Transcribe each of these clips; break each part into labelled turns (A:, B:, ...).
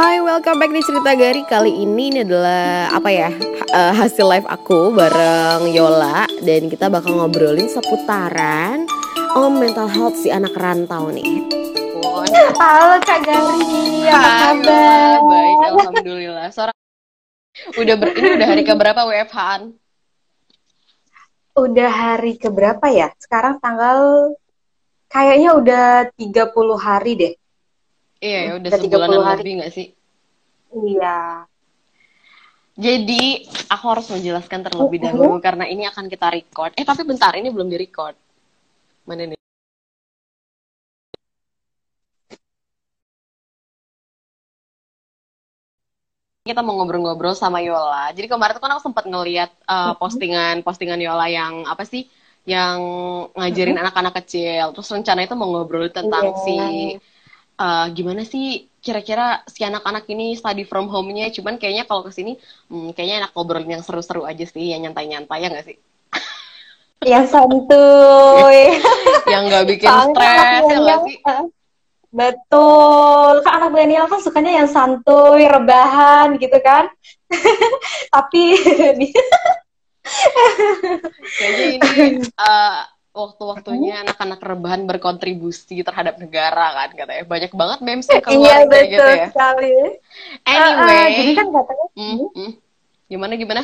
A: Hai, welcome back di Cerita Gari Kali ini ini adalah apa ya uh, hasil live aku bareng Yola Dan kita bakal ngobrolin seputaran om mental health si anak rantau nih
B: Halo Kak Gari, apa kabar?
A: Baik, Alhamdulillah Suara udah ber, ini udah hari keberapa WFH-an?
B: Udah hari keberapa ya? Sekarang tanggal kayaknya udah 30 hari deh
A: Iya, ya, udah, udah sebulanan hari. lebih gak sih?
B: Iya.
A: Jadi, aku harus menjelaskan terlebih uh-huh. dahulu karena ini akan kita record. Eh, tapi bentar, ini belum di-record. Mana nih? kita mau ngobrol-ngobrol sama Yola. Jadi kemarin tuh kan aku sempat ngeliat uh, postingan postingan Yola yang apa sih? Yang ngajarin anak-anak kecil. Terus rencana itu mau ngobrol tentang yeah. si uh, gimana sih kira-kira si anak-anak ini study from home-nya? Cuman kayaknya kalau ke sini hmm, kayaknya enak ngobrolin yang seru-seru aja sih yang nyantai-nyantai ya nggak sih?
B: Yang santuy.
A: Yang nggak bikin stres ya nggak sih?
B: betul. Kan anak milenial kan sukanya yang santuy rebahan gitu kan. Tapi
A: kayaknya ini uh, waktu-waktunya anak-anak rebahan berkontribusi terhadap negara kan katanya banyak banget memes yang keluar
B: iya, betul gitu ya sekali.
A: anyway uh, uh, jadi kan katanya mm, mm. gimana gimana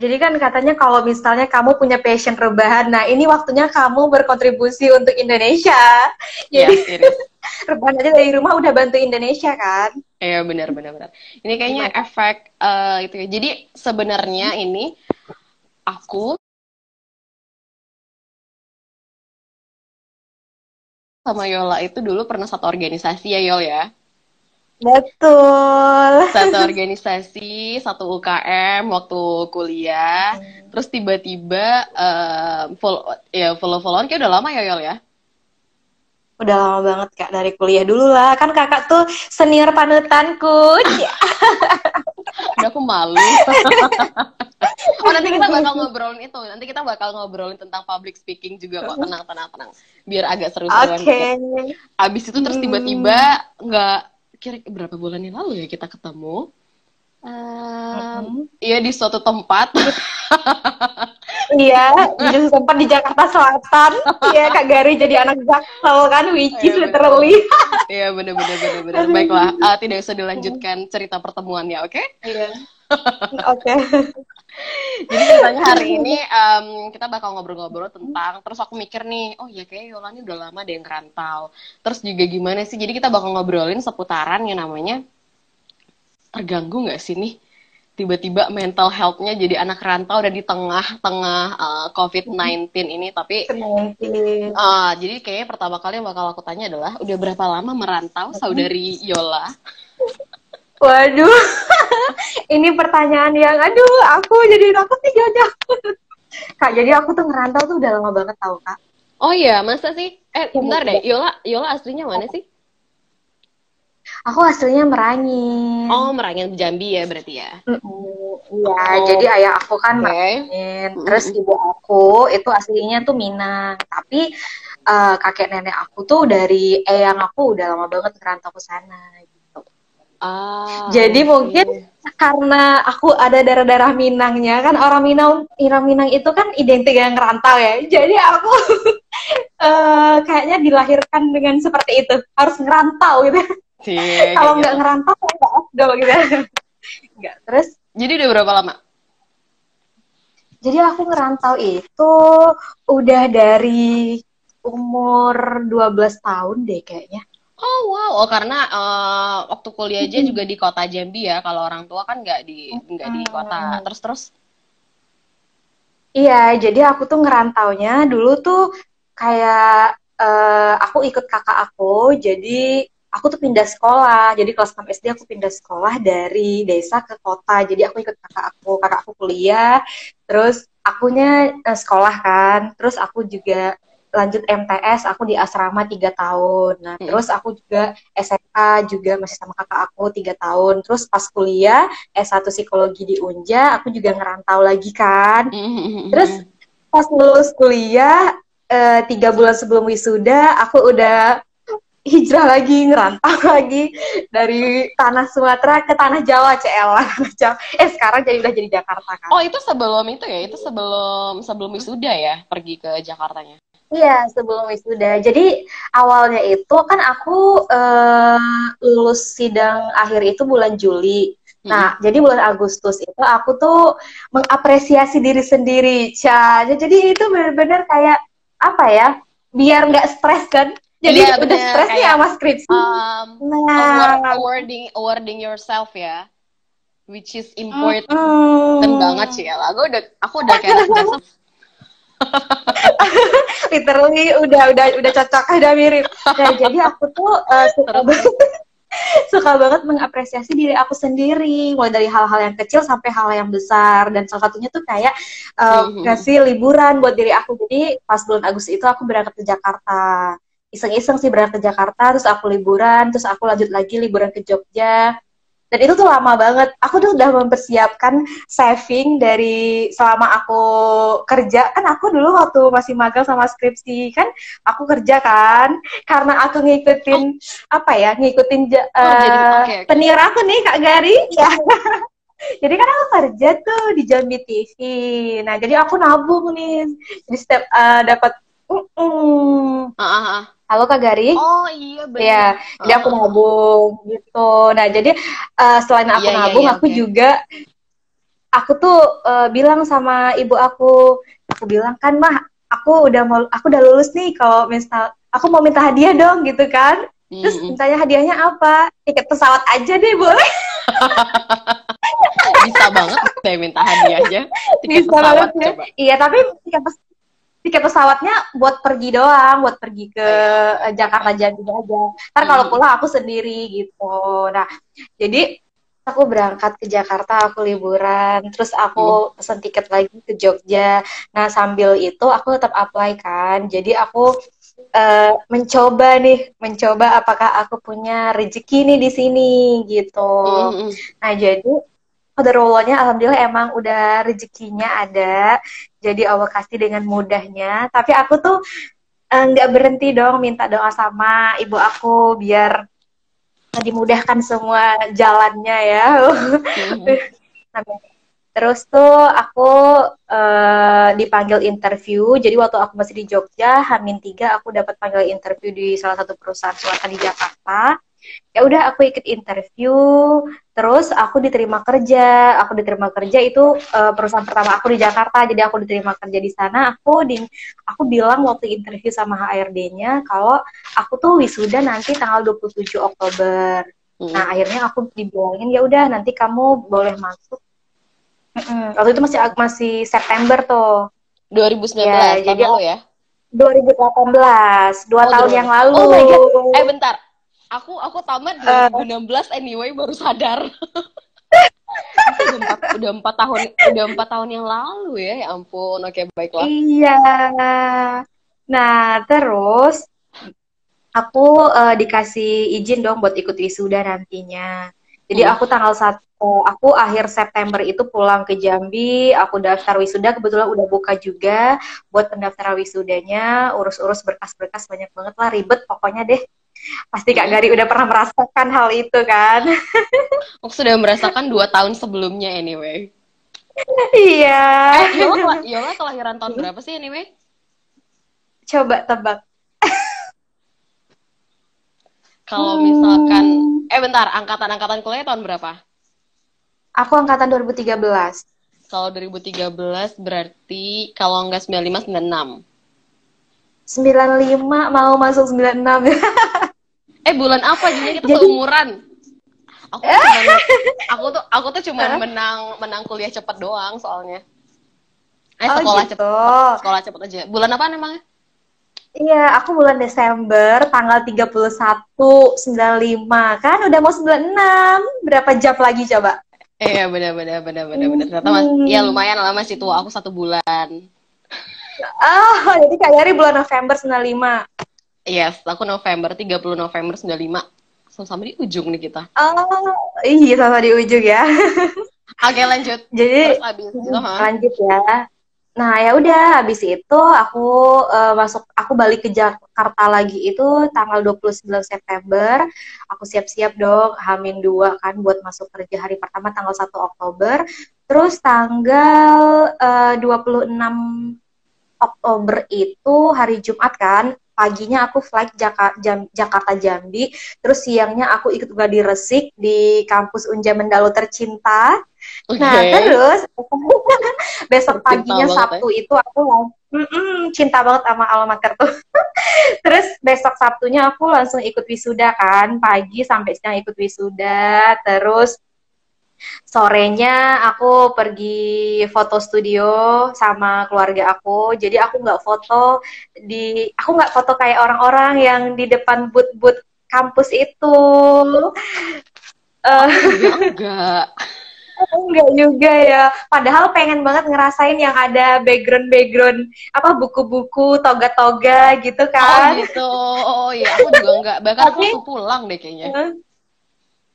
B: jadi kan katanya kalau misalnya kamu punya passion rebahan, nah ini waktunya kamu berkontribusi untuk Indonesia. Jadi ya, rebahan aja dari rumah udah bantu Indonesia kan?
A: Iya benar benar benar. Ini kayaknya Gimana? efek uh, itu ya. Jadi sebenarnya ini aku sama Yola itu dulu pernah satu organisasi ya Yol ya?
B: Betul.
A: Satu organisasi, satu UKM waktu kuliah. Hmm. Terus tiba-tiba uh, follow ya follow-followan kayak udah lama ya Yol ya?
B: Udah lama banget Kak dari kuliah dulu lah. Kan Kakak tuh senior panutanku.
A: Udah aku malu. oh nanti kita bakal ngobrolin itu. Nanti kita bakal ngobrolin tentang public speaking juga kok. Tenang, tenang, tenang. Biar agak seru-seruan
B: okay.
A: gitu. Abis itu terus tiba-tiba nggak kira berapa bulan yang lalu ya kita ketemu. Um, iya di suatu tempat.
B: iya, di suatu tempat di Jakarta Selatan. Iya, Kak Gari jadi anak Jaksel kan, which is iya, literally.
A: Iya, bener bener bener bener. Baiklah, uh, tidak usah dilanjutkan cerita pertemuannya, oke? Okay?
B: Iya. Oke.
A: Jadi ceritanya hari ini um, kita bakal ngobrol-ngobrol tentang terus aku mikir nih, oh ya kayak Yolani udah lama deh yang ngerantau. Terus juga gimana sih? Jadi kita bakal ngobrolin seputaran yang namanya terganggu nggak sih nih tiba-tiba mental health-nya jadi anak rantau udah di tengah-tengah uh, COVID-19 ini tapi uh, jadi kayaknya pertama kali yang bakal aku tanya adalah udah berapa lama merantau saudari Yola?
B: Waduh, ini pertanyaan yang aduh aku jadi takut nih jauh Kak, jadi aku tuh ngerantau tuh udah lama banget tau kak.
A: Oh iya, masa sih? Eh, bentar deh, Yola, Yola aslinya mana sih?
B: Aku aslinya Merangin.
A: Oh, Merangin Jambi ya berarti ya?
B: Iya, mm oh. jadi ayah aku kan okay. Merangin. Terus mm ibu aku itu aslinya tuh Minang. Tapi uh, kakek nenek aku tuh dari eyang aku udah lama banget ngerantau ke sana Ah, Jadi okay. mungkin karena aku ada darah-darah Minangnya kan orang Minang orang Minang itu kan identik dengan ngerantau ya. Jadi aku uh, kayaknya dilahirkan dengan seperti itu harus ngerantau gitu. Kalau nggak gitu. ngerantau nggak afdol gitu. Enggak. Terus?
A: Jadi udah berapa lama?
B: Jadi aku ngerantau itu udah dari umur 12 tahun deh kayaknya.
A: Oh wow, oh karena uh, waktu kuliah aja juga di kota Jambi ya. Kalau orang tua kan nggak di nggak di kota. Terus terus?
B: Iya, jadi aku tuh ngerantaunya dulu tuh kayak uh, aku ikut kakak aku. Jadi aku tuh pindah sekolah. Jadi kelas 6 SD aku pindah sekolah dari desa ke kota. Jadi aku ikut kakak aku. Kakak aku kuliah, terus akunya uh, sekolah kan. Terus aku juga lanjut MTS aku di asrama tiga tahun nah hmm. terus aku juga SMA juga masih sama kakak aku tiga tahun terus pas kuliah S1 psikologi di Unja aku juga ngerantau lagi kan hmm. terus pas lulus kuliah eh, tiga bulan sebelum wisuda aku udah hijrah lagi ngerantau lagi dari tanah Sumatera ke tanah Jawa CL eh sekarang jadi udah jadi Jakarta kan
A: oh itu sebelum itu ya itu sebelum sebelum wisuda ya pergi ke Jakartanya
B: Iya, sebelum wisuda. Jadi awalnya itu kan aku uh, lulus sidang akhir itu bulan Juli. Nah, hmm. jadi bulan Agustus itu aku tuh mengapresiasi diri sendiri, Ca. Jadi itu benar-benar kayak apa ya? Biar nggak stres kan? Jadi ya, udah stres nih sama skripsi. Um,
A: nah, awarding awarding yourself ya, which is important mm, banget sih. Ya. Aku udah aku udah kayak
B: literally udah udah udah cocok udah mirip. Nah jadi aku tuh uh, suka banget suka banget mengapresiasi diri aku sendiri. Mulai dari hal-hal yang kecil sampai hal yang besar. Dan salah satunya tuh kayak uh, mm-hmm. ngasih liburan buat diri aku. Jadi pas bulan Agustus itu aku berangkat ke Jakarta iseng-iseng sih berangkat ke Jakarta terus aku liburan terus aku lanjut lagi liburan ke Jogja. Dan itu tuh lama banget. Aku tuh udah mempersiapkan saving dari selama aku kerja. Kan aku dulu waktu masih magang sama skripsi kan aku kerja kan. Karena aku ngikutin oh. apa ya ngikutin uh, oh, jadi, okay, okay. penir aku nih kak Gari. Ya jadi kan aku kerja tuh di Jambi TV nah jadi aku nabung nih. Di setiap uh, dapat uh -uh. Uh -uh halo Kak Gari.
A: Oh iya benar.
B: Ya, jadi aku nabung gitu. Nah, jadi uh, selain aku yeah, iya, nabung, yeah, yeah, aku okay. juga aku tuh uh, bilang sama ibu aku, aku bilang kan mah, aku udah mau aku udah lulus nih kalau misal aku mau minta hadiah dong gitu kan. Terus mm -hmm. mintanya hadiahnya apa? Tiket pesawat aja deh boleh.
A: Bisa banget saya minta hadiahnya. Tiket Bisa pesawat banget, ya. coba.
B: Iya, tapi tiket pesawat tiket pesawatnya buat pergi doang, buat pergi ke uh, Jakarta Jambi aja. Ntar kalau hmm. pulang aku sendiri gitu. Nah, jadi aku berangkat ke Jakarta, aku liburan, terus aku hmm. pesen tiket lagi ke Jogja. Nah, sambil itu aku tetap apply kan. Jadi aku uh, mencoba nih, mencoba apakah aku punya rezeki nih di sini gitu. Hmm. Nah, jadi Qadarullohnya alhamdulillah emang udah rezekinya ada. Jadi Allah kasih dengan mudahnya. Tapi aku tuh eh, nggak uh, berhenti dong minta doa sama ibu aku biar dimudahkan semua jalannya ya. Terus tuh aku uh, dipanggil interview. Jadi waktu aku masih di Jogja, Hamin tiga aku dapat panggil interview di salah satu perusahaan swasta di Jakarta ya udah aku ikut interview terus aku diterima kerja. Aku diterima kerja itu uh, perusahaan pertama aku di Jakarta. Jadi aku diterima kerja di sana. Aku di aku bilang waktu interview sama HRD-nya kalau aku tuh wisuda nanti tanggal 27 Oktober. Hmm. nah akhirnya aku dibilangin ya udah nanti kamu boleh masuk. Mm waktu itu masih masih September tuh.
A: 2019 ya, jadi lalu ya?
B: 2018 dua oh, tahun yang lalu. Oh my
A: God. eh bentar aku aku tamat 2016 uh, anyway baru sadar. Udah empat udah empat tahun udah empat tahun yang lalu ya ya ampun. Oke baiklah.
B: Iya. Nah terus aku uh, dikasih izin dong buat ikut wisuda nantinya. Jadi hmm. aku tanggal satu aku akhir September itu pulang ke Jambi. Aku daftar wisuda kebetulan udah buka juga buat pendaftaran wisudanya. Urus-urus berkas-berkas banyak banget lah ribet pokoknya deh Pasti Kak Gari udah pernah merasakan hal itu kan?
A: Aku sudah merasakan dua tahun sebelumnya anyway.
B: Iya.
A: Eh, Yola, Yola kelahiran tahun berapa sih anyway?
B: Coba tebak.
A: Kalau misalkan, hmm. eh bentar, angkatan-angkatan kuliah tahun berapa?
B: Aku angkatan 2013.
A: Kalau 2013 berarti kalau enggak 95, 96.
B: 95 mau masuk 96.
A: eh bulan apa jadi kita Jadi... seumuran aku tuh cuman, aku tuh aku tuh cuma menang menang kuliah cepet doang soalnya eh oh, sekolah gitu. cepet sekolah cepet aja bulan apa namanya
B: Iya, aku bulan Desember tanggal 31 95 kan udah mau 96. Berapa jam lagi coba?
A: Iya, benar benar benar benar benar. Ternyata mas, ya lumayan lah masih tua. Aku satu bulan.
B: Oh, jadi Kak Yari bulan November 95.
A: Yes, aku November, 30 November 95. Sama-sama di ujung nih kita.
B: Oh, iya sama di ujung ya.
A: Oke, lanjut.
B: Jadi, Terus abis itu, lanjut ya. Nah ya udah habis itu aku uh, masuk aku balik ke Jakarta lagi itu tanggal 29 September. Aku siap-siap dong Hamin dua kan buat masuk kerja hari pertama tanggal 1 Oktober. Terus tanggal uh, 26 Oktober itu hari Jumat kan paginya aku flight Jaka, Jam, Jakarta Jambi, terus siangnya aku ikut di Resik di kampus Unja Mendalu tercinta. Okay. Nah terus besok paginya Sabtu ya. itu aku mm -mm, cinta banget sama alamater tuh. terus besok Sabtunya aku langsung ikut wisuda kan, pagi sampai siang ikut wisuda, terus sorenya aku pergi foto studio sama keluarga aku. Jadi aku nggak foto di aku nggak foto kayak orang-orang yang di depan booth-booth kampus itu.
A: Uh, enggak.
B: Enggak juga ya. Padahal pengen banget ngerasain yang ada background background apa buku-buku toga-toga gitu kan.
A: oh gitu. Oh iya aku juga enggak. Bahkan aku pulang deh kayaknya. Uh,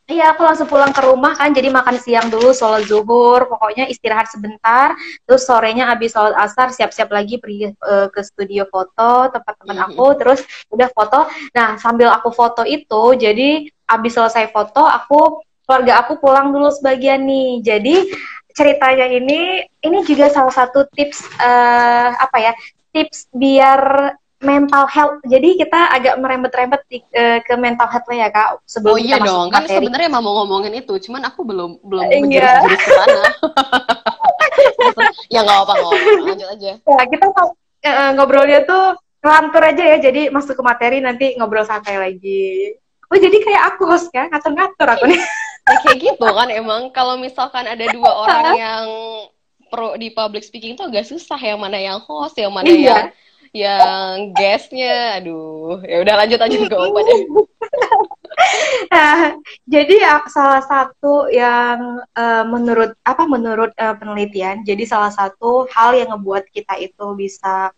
B: Iya, aku langsung pulang ke rumah kan, jadi makan siang dulu, sholat zuhur, pokoknya istirahat sebentar, terus sorenya habis sholat asar, siap-siap lagi pergi uh, ke studio foto tempat teman mm -hmm. aku, terus udah foto. Nah, sambil aku foto itu, jadi habis selesai foto, aku keluarga aku pulang dulu sebagian nih. Jadi ceritanya ini, ini juga salah satu tips uh, apa ya, tips biar mental health. Jadi kita agak merembet-rembet uh, ke mental health ya kak.
A: Sebelum oh iya dong, kan sebenarnya mau ngomongin itu, cuman aku belum belum iya. ke sana. ya nggak apa-apa, lanjut aja.
B: Ya kita uh, ngobrolnya tuh ngelantur aja ya, jadi masuk ke materi nanti ngobrol santai lagi. Oh jadi kayak aku host kan, ngatur-ngatur aku nih.
A: ya, kayak gitu kan emang kalau misalkan ada dua orang yang pro di public speaking tuh agak susah yang mana yang host, yang mana iya. yang yang guestnya aduh. Ya udah lanjut aja ke Opa deh.
B: Nah, jadi ya, salah satu yang uh, menurut apa menurut uh, penelitian jadi salah satu hal yang ngebuat kita itu bisa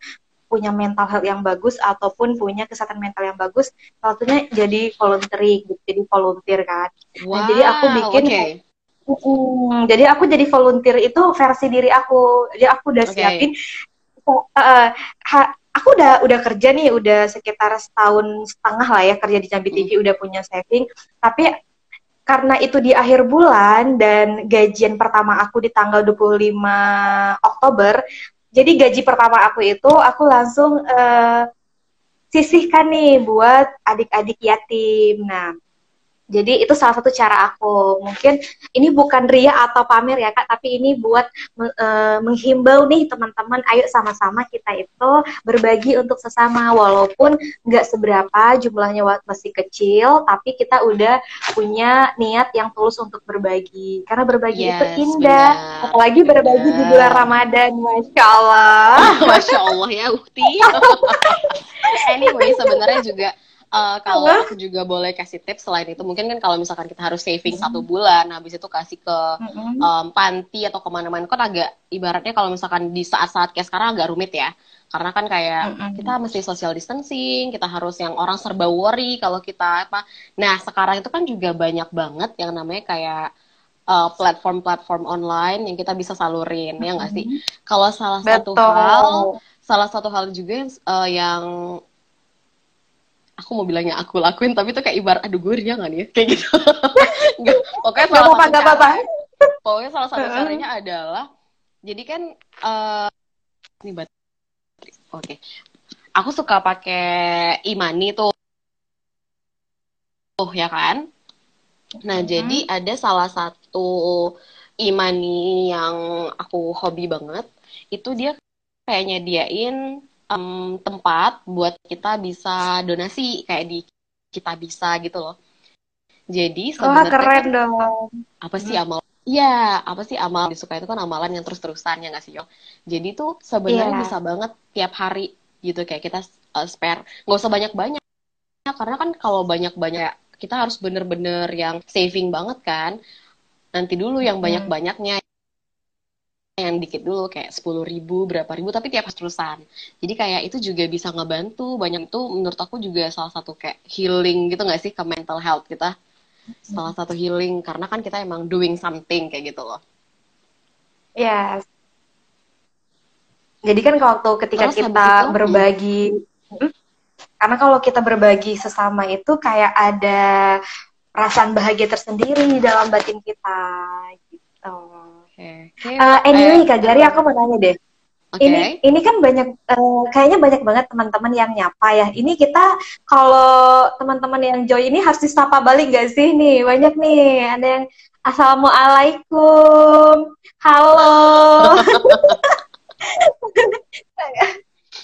B: punya mental health yang bagus ataupun punya kesehatan mental yang bagus salah satunya jadi volunteering gitu. Jadi volunteer kan. Wow, nah, jadi aku bikin okay. Hmm, jadi aku jadi volunteer itu versi diri aku. Jadi aku udah okay. siapin uh, ha, aku udah udah kerja nih udah sekitar setahun setengah lah ya kerja di Jambi TV hmm. udah punya saving tapi karena itu di akhir bulan dan gajian pertama aku di tanggal 25 Oktober jadi gaji pertama aku itu aku langsung uh, sisihkan nih buat adik-adik yatim nah jadi itu salah satu cara aku. Mungkin ini bukan ria atau pamer ya kak, tapi ini buat uh, menghimbau nih teman-teman, ayo sama-sama kita itu berbagi untuk sesama. Walaupun nggak seberapa jumlahnya masih kecil, tapi kita udah punya niat yang tulus untuk berbagi. Karena berbagi yes, itu indah, benar. apalagi berbagi di bulan Ramadan, masya Allah.
A: masya Allah ya Ukti. anyway sebenarnya juga Uh, kalau aku juga boleh kasih tips selain itu mungkin kan kalau misalkan kita harus saving mm-hmm. satu bulan habis itu kasih ke mm-hmm. um, panti atau ke mana-mana kan agak ibaratnya kalau misalkan di saat-saat kayak sekarang agak rumit ya karena kan kayak mm-hmm. kita mesti social distancing kita harus yang orang serba worry kalau kita apa nah sekarang itu kan juga banyak banget yang namanya kayak uh, platform-platform online yang kita bisa salurin mm-hmm. ya nggak sih kalau salah Betul. satu hal salah satu hal juga yang, uh, yang aku mau bilangnya aku lakuin tapi itu kayak ibarat aduh gue ria gak nih ya? kayak gitu Nggak, pokoknya salah apa, satu cara, pokoknya salah satu caranya adalah jadi kan uh, ini baterai oke okay. aku suka pakai imani tuh tuh ya kan nah hmm. jadi ada salah satu imani yang aku hobi banget itu dia kayak nyediain um, tempat buat kita bisa donasi kayak di kita bisa gitu loh. Jadi
B: sebenarnya keren kan, dong.
A: Apa sih amal? Iya, apa sih amal disuka itu kan amalan yang terus-terusan ya nggak sih yo. Jadi tuh sebenarnya yeah. bisa banget tiap hari gitu kayak kita uh, spare nggak usah banyak-banyak karena kan kalau banyak-banyak kita harus bener-bener yang saving banget kan. Nanti dulu yang banyak-banyaknya yang dikit dulu kayak sepuluh ribu berapa ribu tapi tiap terusan jadi kayak itu juga bisa ngebantu banyak itu menurut aku juga salah satu kayak healing gitu nggak sih ke mental health kita salah satu healing karena kan kita emang doing something kayak gitu loh
B: yes Jadi kan waktu ketika
A: Terus
B: kita
A: itu?
B: berbagi, Hmm. karena kalau kita berbagi sesama itu kayak ada perasaan bahagia tersendiri di dalam batin kita gitu.
A: Oke.
B: Eh, anyway, Kak Gary, aku mau nanya deh.
A: Oke.
B: Ini ini kan banyak eh, kayaknya banyak banget teman-teman yang nyapa ya. Ini kita kalau teman-teman yang join ini harus disapa balik gak sih nih? Banyak nih. Ada yang Assalamualaikum. Halo.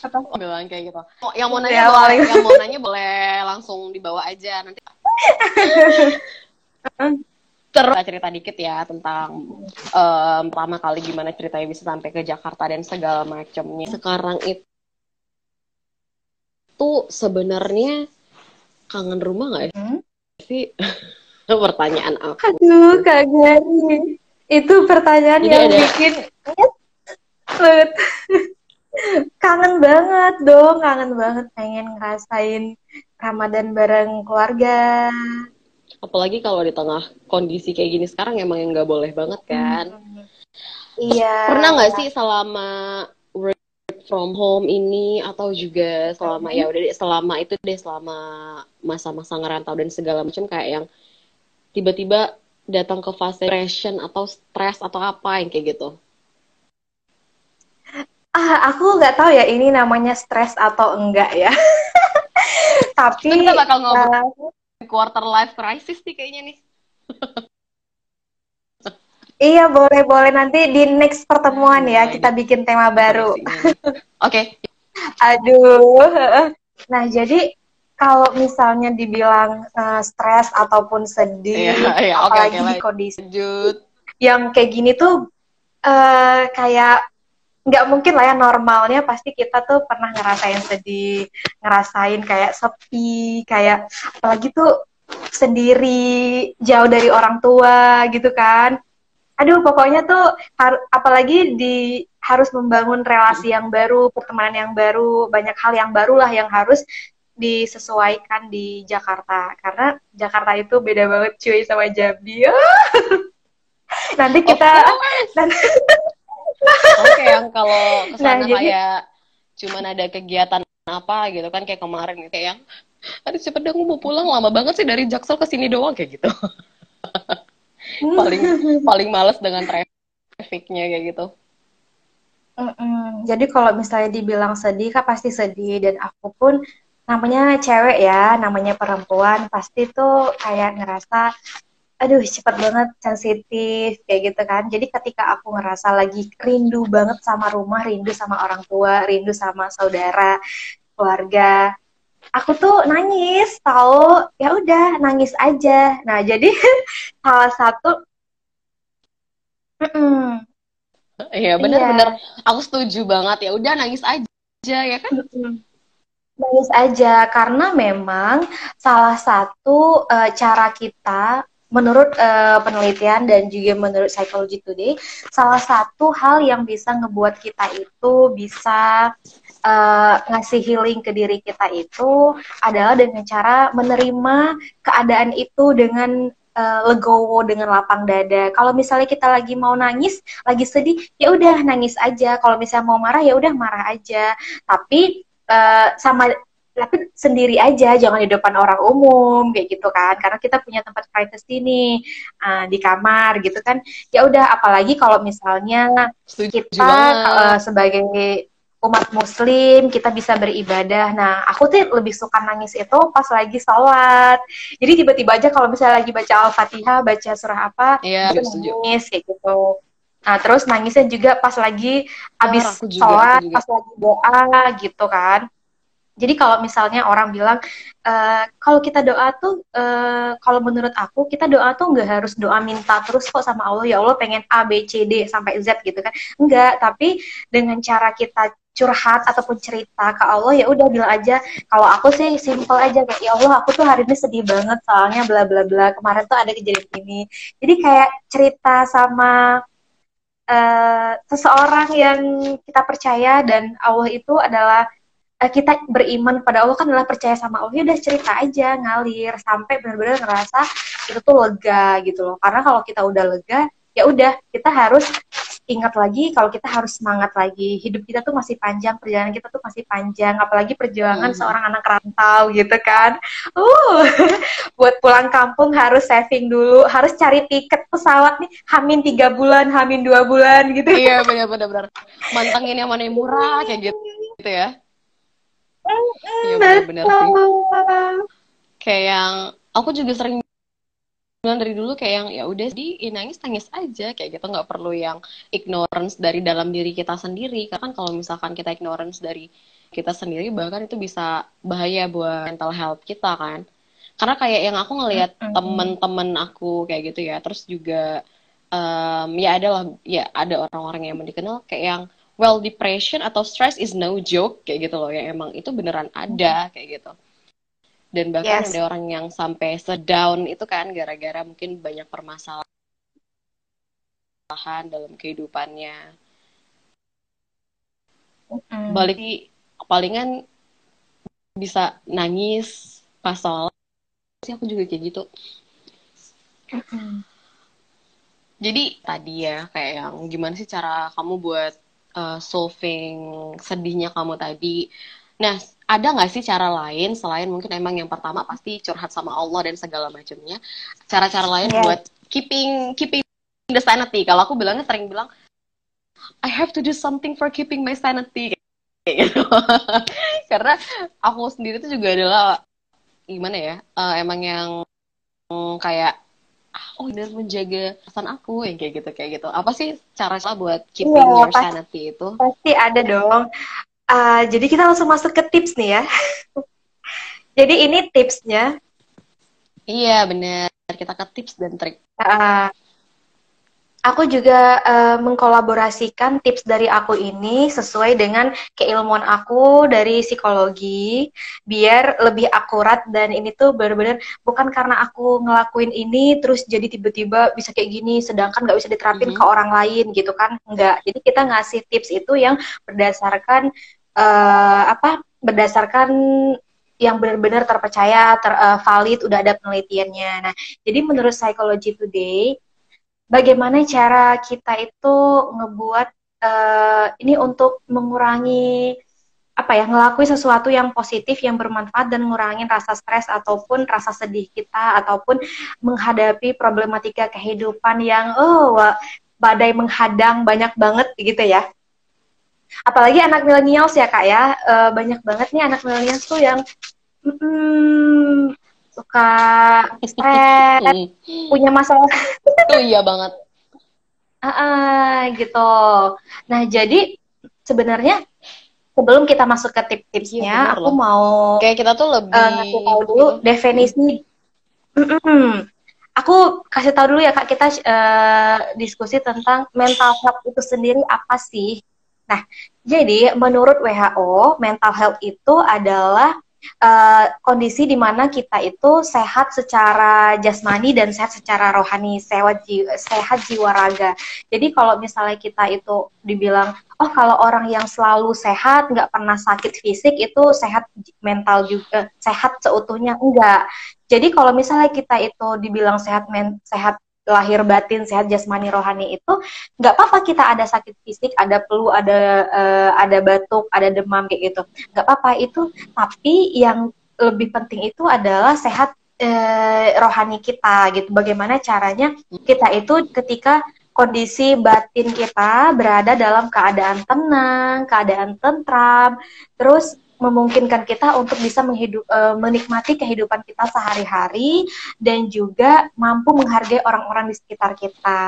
B: Apa?
A: bilang kayak gitu. Mau- Yang mau nanya
B: Ya,
A: boleh, yang mau nanya boleh langsung dibawa aja nanti. Terus cerita dikit ya tentang em, pertama kali gimana ceritanya bisa sampai ke Jakarta dan segala macamnya. Sekarang itu sebenarnya kangen rumah nggak
B: Hmm?
A: sih? Pertanyaan aku.
B: Aduh, Kak Gary. Itu pertanyaan
A: Ini
B: yang
A: ada-
B: bikin kangen banget dong, kangen banget pengen ngerasain Ramadan bareng keluarga.
A: Apalagi kalau di tengah kondisi kayak gini sekarang emang yang nggak boleh banget kan.
B: Iya.
A: Pernah nggak sih selama work from home ini atau juga selama ya udah deh, selama itu deh selama masa-masa ngerantau dan segala macam kayak yang tiba-tiba datang ke fase depression atau stres atau apa yang kayak gitu.
B: Ah, aku nggak tahu ya ini namanya stres atau enggak ya. Tapi
A: kita bakal ngobrol
B: eh,
A: quarter life crisis nih kayaknya nih.
B: iya boleh-boleh nanti di next pertemuan ya
A: Boleh.
B: kita bikin tema baru.
A: Oke,
B: Aduh. Nah, jadi kalau misalnya dibilang eh, stres ataupun sedih,
A: Iya, iya, oke,
B: apalagi
A: oke,
B: di kondisi
A: lanjut.
B: yang kayak gini tuh eh, kayak nggak mungkin lah ya normalnya pasti kita tuh pernah ngerasain sedih, ngerasain kayak sepi, kayak apalagi tuh sendiri, jauh dari orang tua gitu kan. Aduh, pokoknya tuh har- apalagi di harus membangun relasi yang baru, pertemanan yang baru, banyak hal yang baru lah yang harus disesuaikan di Jakarta. Karena Jakarta itu beda banget cuy sama Jambi. Nanti kita nanti,
A: Oke, yang kalau ke sana
B: Nah, jadi-
A: kayak cuman ada kegiatan apa gitu kan kayak kemarin kayak yang aduh cepet dong mau pulang lama banget sih dari Jaksel ke sini doang kayak gitu. paling paling males dengan trafficnya kayak gitu.
B: Mm-mm. Jadi kalau misalnya dibilang sedih, kan pasti sedih. Dan aku pun namanya cewek ya, namanya perempuan, pasti tuh kayak ngerasa, aduh cepet banget sensitif, kayak gitu kan. Jadi ketika aku ngerasa lagi rindu banget sama rumah, rindu sama orang tua, rindu sama saudara, keluarga, aku tuh nangis, tahu? Ya udah, nangis aja. Nah, jadi salah satu, Mm-mm.
A: Iya
B: Iya.
A: benar-benar aku setuju banget ya udah nangis aja ya kan.
B: Nangis aja karena memang salah satu eh, cara kita menurut eh, penelitian dan juga menurut Psychology Today salah satu hal yang bisa ngebuat kita itu bisa eh, ngasih healing ke diri kita itu adalah dengan cara menerima keadaan itu dengan eh, legowo dengan lapang dada. Kalau misalnya kita lagi mau nangis, lagi sedih, ya udah nangis aja. Kalau misalnya mau marah, ya udah marah aja. Tapi eh, sama tapi sendiri aja, jangan di depan orang umum kayak gitu kan. Karena kita punya tempat privacy nih eh, di kamar gitu kan. Ya udah, apalagi kalau misalnya
A: Setuju
B: kita
A: banget.
B: eh, sebagai umat muslim kita bisa beribadah. Nah, aku tuh lebih suka nangis itu pas lagi sholat. Jadi tiba-tiba aja kalau misalnya lagi baca Al-Fatihah, baca surah apa,
A: Iya,
B: itu
A: setuju.
B: nangis kayak gitu. Nah, terus nangisnya juga pas lagi habis
A: juga,
B: sholat,
A: aku juga.
B: pas lagi doa gitu kan. Jadi kalau misalnya orang bilang eh, kalau kita doa tuh eh, kalau menurut aku kita doa tuh nggak harus doa minta terus kok sama Allah ya Allah pengen A B C D sampai Z gitu kan. Enggak, tapi dengan cara kita curhat ataupun cerita ke Allah ya udah bilang aja kalau aku sih simple aja kayak ya Allah aku tuh hari ini sedih banget soalnya bla bla bla kemarin tuh ada kejadian ini. Jadi kayak cerita sama eh, seseorang yang kita percaya dan Allah itu adalah eh, kita beriman pada Allah kan adalah percaya sama Allah ya udah cerita aja ngalir sampai benar-benar ngerasa itu tuh lega gitu loh karena kalau kita udah lega ya udah kita harus ingat lagi kalau kita harus semangat lagi. Hidup kita tuh masih panjang, perjalanan kita tuh masih panjang, apalagi perjuangan hmm. seorang anak rantau gitu kan. Uh, buat pulang kampung harus saving dulu, harus cari tiket pesawat nih hamin tiga bulan, hamin dua bulan gitu.
A: Iya benar-benar benar. Mantengin yang mana yang murah kayak gitu, gitu ya. Iya benar-benar sih. Kayak yang aku juga sering bilang dari dulu kayak yang ya udah di nangis nangis aja kayak gitu nggak perlu yang ignorance dari dalam diri kita sendiri karena kan kalau misalkan kita ignorance dari kita sendiri bahkan itu bisa bahaya buat mental health kita kan karena kayak yang aku ngelihat mm -hmm. temen-temen aku kayak gitu ya terus juga um, ya ada lah ya ada orang-orang yang dikenal kayak yang well depression atau stress is no joke kayak gitu loh ya emang itu beneran ada kayak gitu dan bahkan yes. ada orang yang sampai sedown itu kan gara-gara mungkin banyak permasalahan dalam kehidupannya mm. balik palingan bisa nangis pas soal sih aku juga kayak gitu mm. jadi tadi ya kayak yang gimana sih cara kamu buat uh, solving sedihnya kamu tadi nah ada nggak sih cara lain selain mungkin emang yang pertama pasti curhat sama Allah dan segala macamnya cara-cara lain yeah. buat keeping keeping the sanity kalau aku bilangnya sering bilang I have to do something for keeping my sanity gitu. karena aku sendiri tuh juga adalah gimana ya uh, emang yang um, kayak oh ini menjaga pesan aku yang kayak gitu kayak gitu apa sih cara cara buat keeping yeah, your sanity itu
B: pasti ada dong Uh, jadi kita langsung masuk ke tips nih ya. jadi ini tipsnya.
A: Iya benar. Kita ke tips dan trik.
B: Uh, aku juga uh, mengkolaborasikan tips dari aku ini sesuai dengan keilmuan aku dari psikologi biar lebih akurat dan ini tuh benar-benar bukan karena aku ngelakuin ini terus jadi tiba-tiba bisa kayak gini sedangkan nggak bisa diterapin mm -hmm. ke orang lain gitu kan enggak jadi kita ngasih tips itu yang berdasarkan uh, apa berdasarkan yang benar-benar terpercaya, ter, uh, valid, udah ada penelitiannya. Nah, jadi menurut Psychology Today, bagaimana cara kita itu ngebuat uh, ini untuk mengurangi apa ya ngelakuin sesuatu yang positif yang bermanfaat dan ngurangin rasa stres ataupun rasa sedih kita ataupun menghadapi problematika kehidupan yang oh badai menghadang banyak banget gitu ya? Apalagi anak milenials ya kak ya. Uh, banyak banget nih anak milenials tuh yang suka stres, punya masalah.
A: Itu iya banget.
B: Uh, uh, gitu. Nah jadi sebenarnya sebelum kita masuk ke tips-tipsnya, iya, aku loh. mau
A: kayak kita tuh lebih uh,
B: ngasih tahu dulu definisi. Mm -mm. Aku kasih tahu dulu ya kak kita uh, diskusi tentang mental health itu sendiri apa sih? Nah, jadi menurut WHO mental health itu adalah uh, kondisi di mana kita itu sehat secara jasmani dan sehat secara rohani, sehat jiwa, sehat jiwa raga. Jadi kalau misalnya kita itu dibilang, oh kalau orang yang selalu sehat, nggak pernah sakit fisik itu sehat mental juga, sehat seutuhnya enggak. Jadi kalau misalnya kita itu dibilang sehat men, sehat lahir batin sehat jasmani rohani itu nggak apa-apa kita ada sakit fisik ada flu ada uh, ada batuk ada demam kayak gitu. Nggak apa-apa itu. Tapi yang lebih penting itu adalah sehat uh, rohani kita gitu. Bagaimana caranya kita itu ketika kondisi batin kita berada dalam keadaan tenang keadaan tentram terus memungkinkan kita untuk bisa menghidup, uh, menikmati kehidupan kita sehari-hari dan juga mampu menghargai orang-orang di sekitar kita.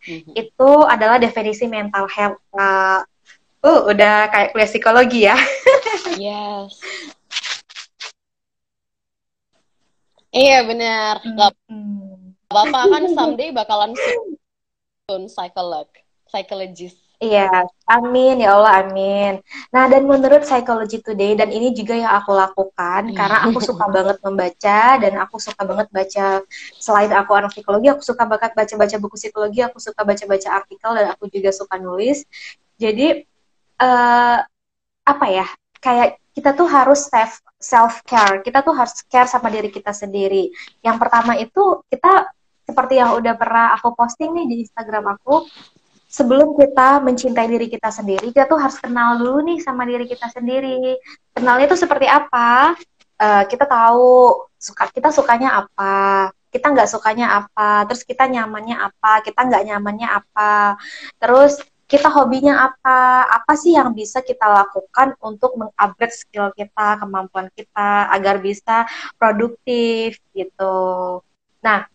B: Mm-hmm. Itu adalah definisi mental health. Uh, uh udah kayak kuliah psikologi ya.
A: yes. Iya benar. Gak apa-apa kan someday bakalan soon psikolog, psychologist.
B: Iya, amin ya Allah, amin. Nah, dan menurut Psychology Today dan ini juga yang aku lakukan iya. karena aku suka banget membaca dan aku suka banget baca selain aku anak psikologi, aku suka banget baca-baca buku psikologi, aku suka baca-baca artikel dan aku juga suka nulis. Jadi uh, apa ya? Kayak kita tuh harus self self care. Kita tuh harus care sama diri kita sendiri. Yang pertama itu kita seperti yang udah pernah aku posting nih di Instagram aku, sebelum kita mencintai diri kita sendiri, kita tuh harus kenal dulu nih sama diri kita sendiri. Kenalnya itu seperti apa? Uh, kita tahu suka kita sukanya apa, kita nggak sukanya apa, terus kita nyamannya apa, kita nggak nyamannya apa, terus kita hobinya apa, apa sih yang bisa kita lakukan untuk mengupgrade skill kita, kemampuan kita agar bisa produktif gitu. Nah,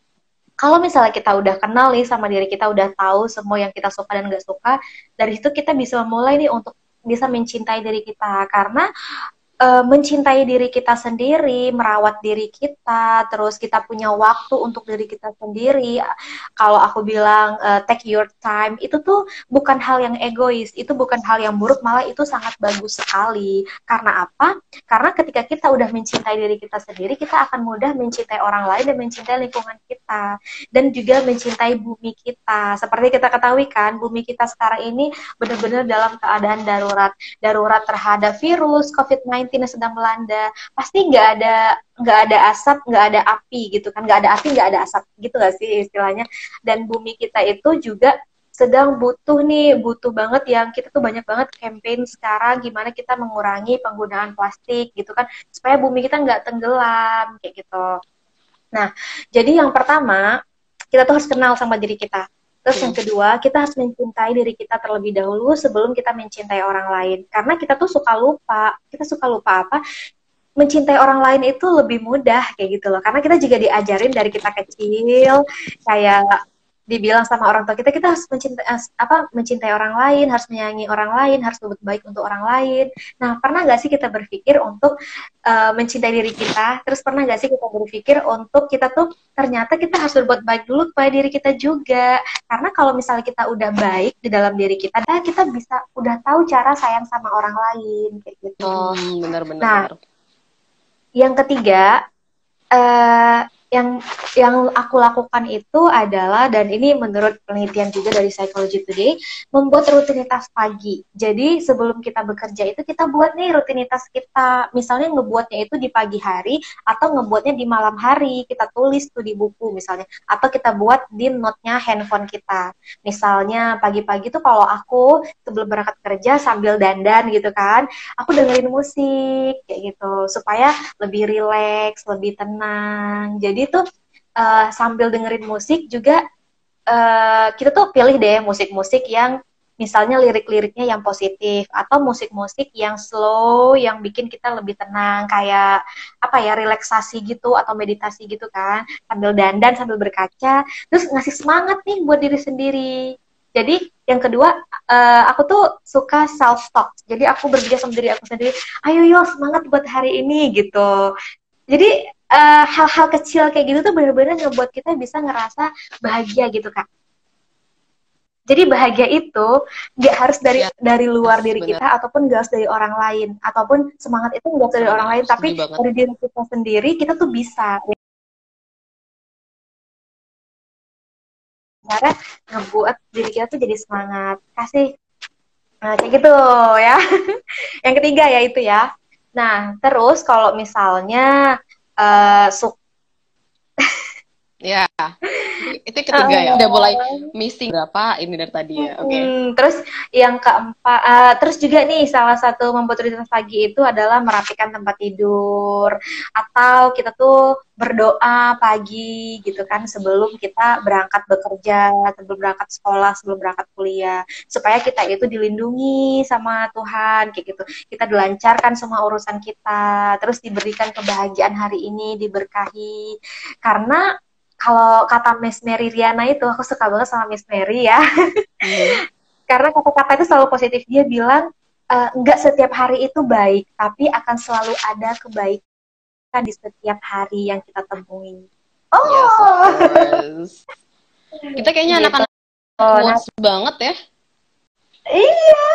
B: kalau misalnya kita udah kenal nih sama diri kita, udah tahu semua yang kita suka dan gak suka, dari situ kita bisa mulai nih untuk bisa mencintai diri kita. Karena uh, mencintai diri kita sendiri, merawat diri kita, terus kita punya waktu untuk diri kita sendiri. Kalau aku bilang uh, take your time, itu tuh bukan hal yang egois, itu bukan hal yang buruk, malah itu sangat bagus sekali. Karena apa? Karena ketika kita udah mencintai diri kita sendiri, kita akan mudah mencintai orang lain dan mencintai lingkungan kita dan juga mencintai bumi kita. Seperti kita ketahui kan, bumi kita sekarang ini benar-benar dalam keadaan darurat, darurat terhadap virus COVID-19 yang sedang melanda pasti nggak ada nggak ada asap nggak ada api gitu kan. Nggak ada api nggak ada asap gitu nggak sih istilahnya? Dan bumi kita itu juga sedang butuh nih butuh banget yang kita tuh banyak banget campaign sekarang gimana kita mengurangi penggunaan plastik gitu kan supaya bumi kita nggak tenggelam kayak gitu. Nah jadi yang pertama kita tuh harus kenal sama diri kita Terus yang hmm. kedua, kita harus mencintai diri kita terlebih dahulu sebelum kita mencintai orang lain. Karena kita tuh suka lupa. Kita suka lupa apa? Mencintai orang lain itu lebih mudah kayak gitu loh. Karena kita juga diajarin dari kita kecil kayak dibilang sama orang tua kita kita harus mencintai apa mencintai orang lain harus menyayangi orang lain harus berbuat baik untuk orang lain. Nah pernah nggak sih kita berpikir untuk uh, mencintai diri kita? Terus pernah nggak sih kita berpikir untuk kita tuh ternyata kita harus berbuat baik dulu kepada diri kita juga. Karena kalau misalnya kita udah baik di dalam diri kita nah kita bisa udah tahu cara sayang sama orang lain kayak gitu.
A: Oh benar-benar
B: nah yang ketiga uh, yang yang aku lakukan itu adalah dan ini menurut penelitian juga dari Psychology Today membuat rutinitas pagi. Jadi sebelum kita bekerja itu kita buat nih rutinitas kita. Misalnya ngebuatnya itu di pagi hari atau ngebuatnya di malam hari. Kita tulis tuh di buku misalnya atau kita buat di note-nya handphone kita. Misalnya pagi-pagi tuh kalau aku sebelum berangkat kerja sambil dandan gitu kan, aku dengerin musik kayak gitu supaya lebih rileks, lebih tenang. Jadi jadi tuh uh, sambil dengerin musik juga uh, kita tuh pilih deh musik-musik yang misalnya lirik-liriknya yang positif atau musik-musik yang slow yang bikin kita lebih tenang kayak apa ya relaksasi gitu atau meditasi gitu kan. Sambil dandan sambil berkaca terus ngasih semangat nih buat diri sendiri. Jadi yang kedua uh, aku tuh suka self talk jadi aku berbicara sama diri aku sendiri. Ayo yo semangat buat hari ini gitu. Jadi Eh, hal-hal uh, kecil kayak gitu tuh bener-bener ngebuat kita bisa ngerasa bahagia gitu kak. Jadi bahagia itu nggak harus dari ya, dari luar diri bener. kita ataupun gak harus dari orang lain. Ataupun semangat itu nggak dari orang lain tapi banget. dari diri kita sendiri kita tuh bisa. Cara ngebuat diri kita tuh jadi semangat. Kasih. Nah, kayak gitu ya. Yang ketiga ya itu ya. Nah terus kalau misalnya uh, suk
A: Ya, itu ketiga uh, ya. Udah mulai missing berapa ini dari tadi ya. Oke. Okay.
B: Hmm, terus yang keempat, uh, terus juga nih salah satu membuat rutinitas pagi itu adalah merapikan tempat tidur atau kita tuh berdoa pagi gitu kan sebelum kita berangkat bekerja, sebelum berangkat sekolah, sebelum berangkat kuliah supaya kita itu dilindungi sama Tuhan kayak gitu. Kita dilancarkan semua urusan kita, terus diberikan kebahagiaan hari ini, diberkahi. Karena kalau kata Miss Mary Riana itu aku suka banget sama Miss Mary ya. Hmm. karena kata-kata itu selalu positif. Dia bilang e, nggak setiap hari itu baik tapi akan selalu ada kebaikan di setiap hari yang kita temui oh!
A: Yes, kita kayaknya gitu. anak-anak oh, nah, banget ya.
B: Iya.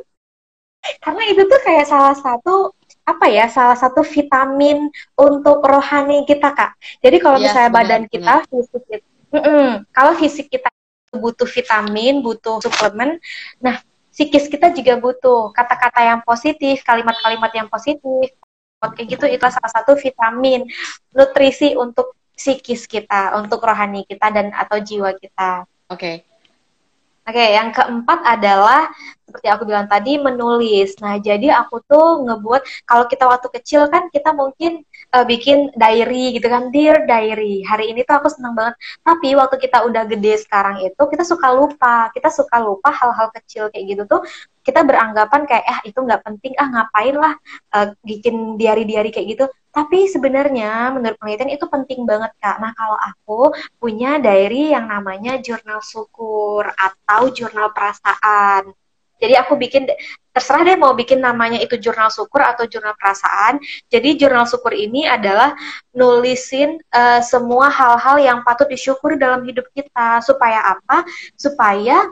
B: Karena itu tuh kayak salah satu apa ya salah satu vitamin untuk rohani kita kak. Jadi kalau yes, misalnya benar, badan kita benar. fisik kita, mm -mm, kalau fisik kita butuh vitamin, butuh suplemen, nah psikis kita juga butuh kata-kata yang positif, kalimat-kalimat yang positif, kayak gitu itu salah satu vitamin nutrisi untuk psikis kita, untuk rohani kita dan atau jiwa kita.
A: Oke. Okay.
B: Oke, yang keempat adalah seperti aku bilang tadi menulis. Nah, jadi aku tuh ngebuat kalau kita waktu kecil kan kita mungkin uh, bikin diary gitu kan, dear diary. Hari ini tuh aku seneng banget. Tapi waktu kita udah gede sekarang itu kita suka lupa, kita suka lupa hal-hal kecil kayak gitu tuh kita beranggapan kayak ah itu nggak penting ah ngapain lah uh, bikin diary-diary kayak gitu. Tapi sebenarnya menurut penelitian itu penting banget kak. Nah kalau aku punya diary yang namanya jurnal syukur atau jurnal perasaan. Jadi aku bikin terserah deh mau bikin namanya itu jurnal syukur atau jurnal perasaan. Jadi jurnal syukur ini adalah nulisin uh, semua hal-hal yang patut disyukuri dalam hidup kita supaya apa? Supaya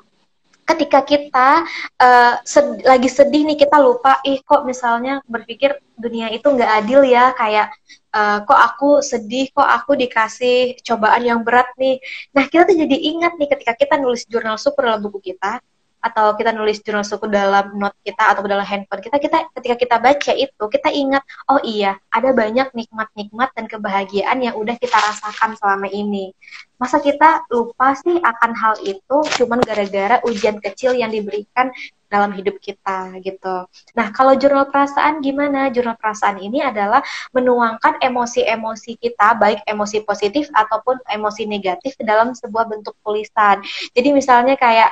B: ketika kita uh, sed lagi sedih nih kita lupa ih kok misalnya berpikir dunia itu nggak adil ya kayak uh, kok aku sedih kok aku dikasih cobaan yang berat nih. Nah kita tuh jadi ingat nih ketika kita nulis jurnal syukur dalam buku kita atau kita nulis jurnal suku dalam note kita atau dalam handphone kita kita ketika kita baca itu kita ingat oh iya ada banyak nikmat-nikmat dan kebahagiaan yang udah kita rasakan selama ini masa kita lupa sih akan hal itu cuman gara-gara ujian kecil yang diberikan dalam hidup kita gitu. Nah, kalau jurnal perasaan gimana? Jurnal perasaan ini adalah menuangkan emosi-emosi kita, baik emosi positif ataupun emosi negatif dalam sebuah bentuk tulisan. Jadi misalnya kayak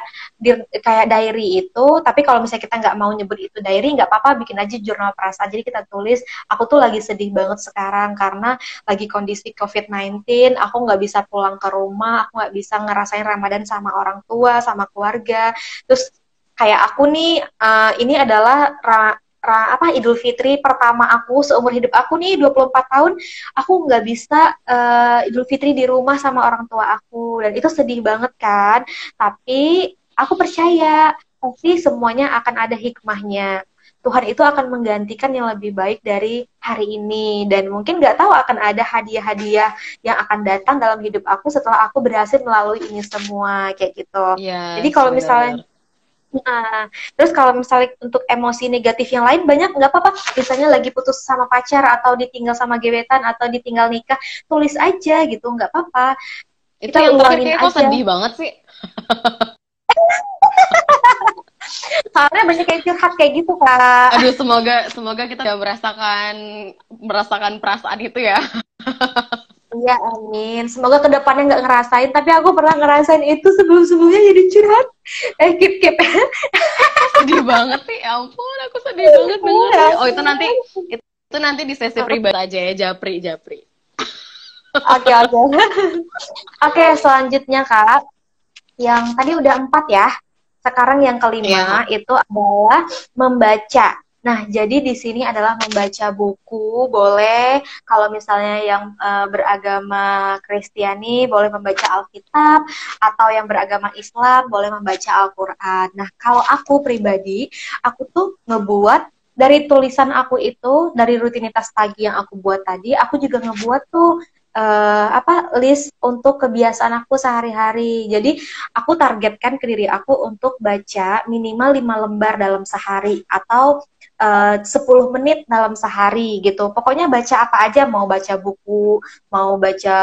B: kayak diary itu, tapi kalau misalnya kita nggak mau nyebut itu diary, nggak apa-apa, bikin aja jurnal perasaan. Jadi kita tulis, aku tuh lagi sedih banget sekarang karena lagi kondisi COVID-19, aku nggak bisa pulang ke rumah, aku nggak bisa ngerasain Ramadan sama orang tua, sama keluarga. Terus kayak aku nih uh, ini adalah ra, ra, apa Idul Fitri pertama aku seumur hidup aku nih 24 tahun aku nggak bisa uh, Idul Fitri di rumah sama orang tua aku. Dan itu sedih banget kan? Tapi aku percaya pasti semuanya akan ada hikmahnya Tuhan itu akan menggantikan yang lebih baik dari hari ini dan mungkin nggak tahu akan ada hadiah-hadiah yang akan datang dalam hidup aku setelah aku berhasil melalui ini semua kayak gitu.
A: Yes,
B: Jadi kalau misalnya Nah, terus kalau misalnya untuk emosi negatif yang lain banyak nggak apa-apa. Misalnya lagi putus sama pacar atau ditinggal sama gebetan atau ditinggal nikah, tulis aja gitu, nggak apa-apa.
A: Itu Kita yang terakhir kok sedih banget sih.
B: Soalnya banyak yang curhat kayak gitu kak.
A: Aduh semoga semoga kita bisa merasakan merasakan perasaan itu ya.
B: Iya, amin. Semoga ke depannya nggak ngerasain, tapi aku pernah ngerasain itu sebelum-sebelumnya jadi curhat. Eh, keep, keep.
A: sedih banget sih, ya ampun, aku sedih banget. Iya. Oh, itu nanti, itu nanti di sesi pribadi aja ya, Japri, Japri.
B: Oke, oke. Oke, selanjutnya, Kak. Yang tadi udah empat ya. Sekarang yang kelima yeah. itu adalah membaca. Nah, jadi di sini adalah membaca buku, boleh kalau misalnya yang uh, beragama Kristiani boleh membaca Alkitab atau yang beragama Islam boleh membaca Al-Qur'an. Nah, kalau aku pribadi, aku tuh ngebuat dari tulisan aku itu, dari rutinitas pagi yang aku buat tadi, aku juga ngebuat tuh uh, apa list untuk kebiasaan aku sehari-hari. Jadi aku targetkan ke diri aku untuk baca minimal 5 lembar dalam sehari atau Eh, uh, 10 menit dalam sehari gitu. Pokoknya baca apa aja, mau baca buku, mau baca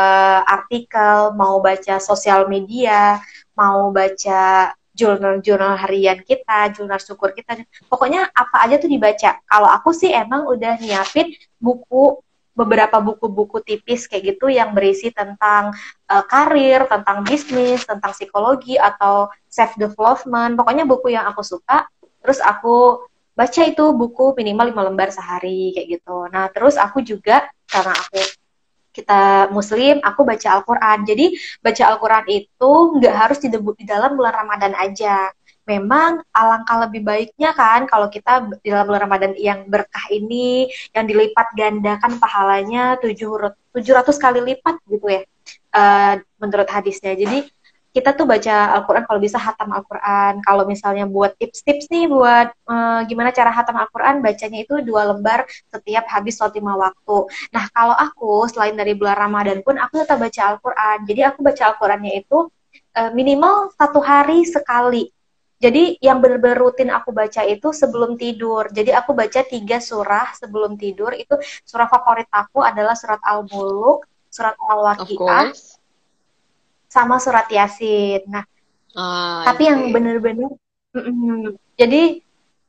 B: artikel, mau baca sosial media, mau baca jurnal-jurnal harian kita, jurnal syukur kita. Pokoknya apa aja tuh dibaca. Kalau aku sih emang udah nyiapin buku beberapa buku-buku tipis kayak gitu yang berisi tentang uh, karir, tentang bisnis, tentang psikologi atau self development. Pokoknya buku yang aku suka. Terus aku baca itu buku minimal lima lembar sehari kayak gitu. Nah terus aku juga karena aku kita muslim, aku baca Al-Quran. Jadi baca Al-Quran itu nggak harus di, di dalam bulan Ramadan aja. Memang alangkah lebih baiknya kan kalau kita di dalam bulan Ramadan yang berkah ini, yang dilipat gandakan pahalanya 700 kali lipat gitu ya, uh, menurut hadisnya. Jadi kita tuh baca Al-Quran kalau bisa hatam Al-Quran. Kalau misalnya buat tips-tips nih buat uh, gimana cara hatam Al-Quran, bacanya itu dua lembar setiap habis sholat lima waktu. Nah kalau aku selain dari bulan Ramadan pun aku tetap baca Al-Quran. Jadi aku baca Al-Qurannya itu uh, minimal satu hari sekali. Jadi yang benar-benar rutin aku baca itu sebelum tidur. Jadi aku baca tiga surah sebelum tidur. Itu surah favorit aku adalah surat Al-Muluk, surat Al-Waqi'ah, sama surat Yasin. Nah,
A: Ah,
B: Tapi yang bener-bener, mm-mm. jadi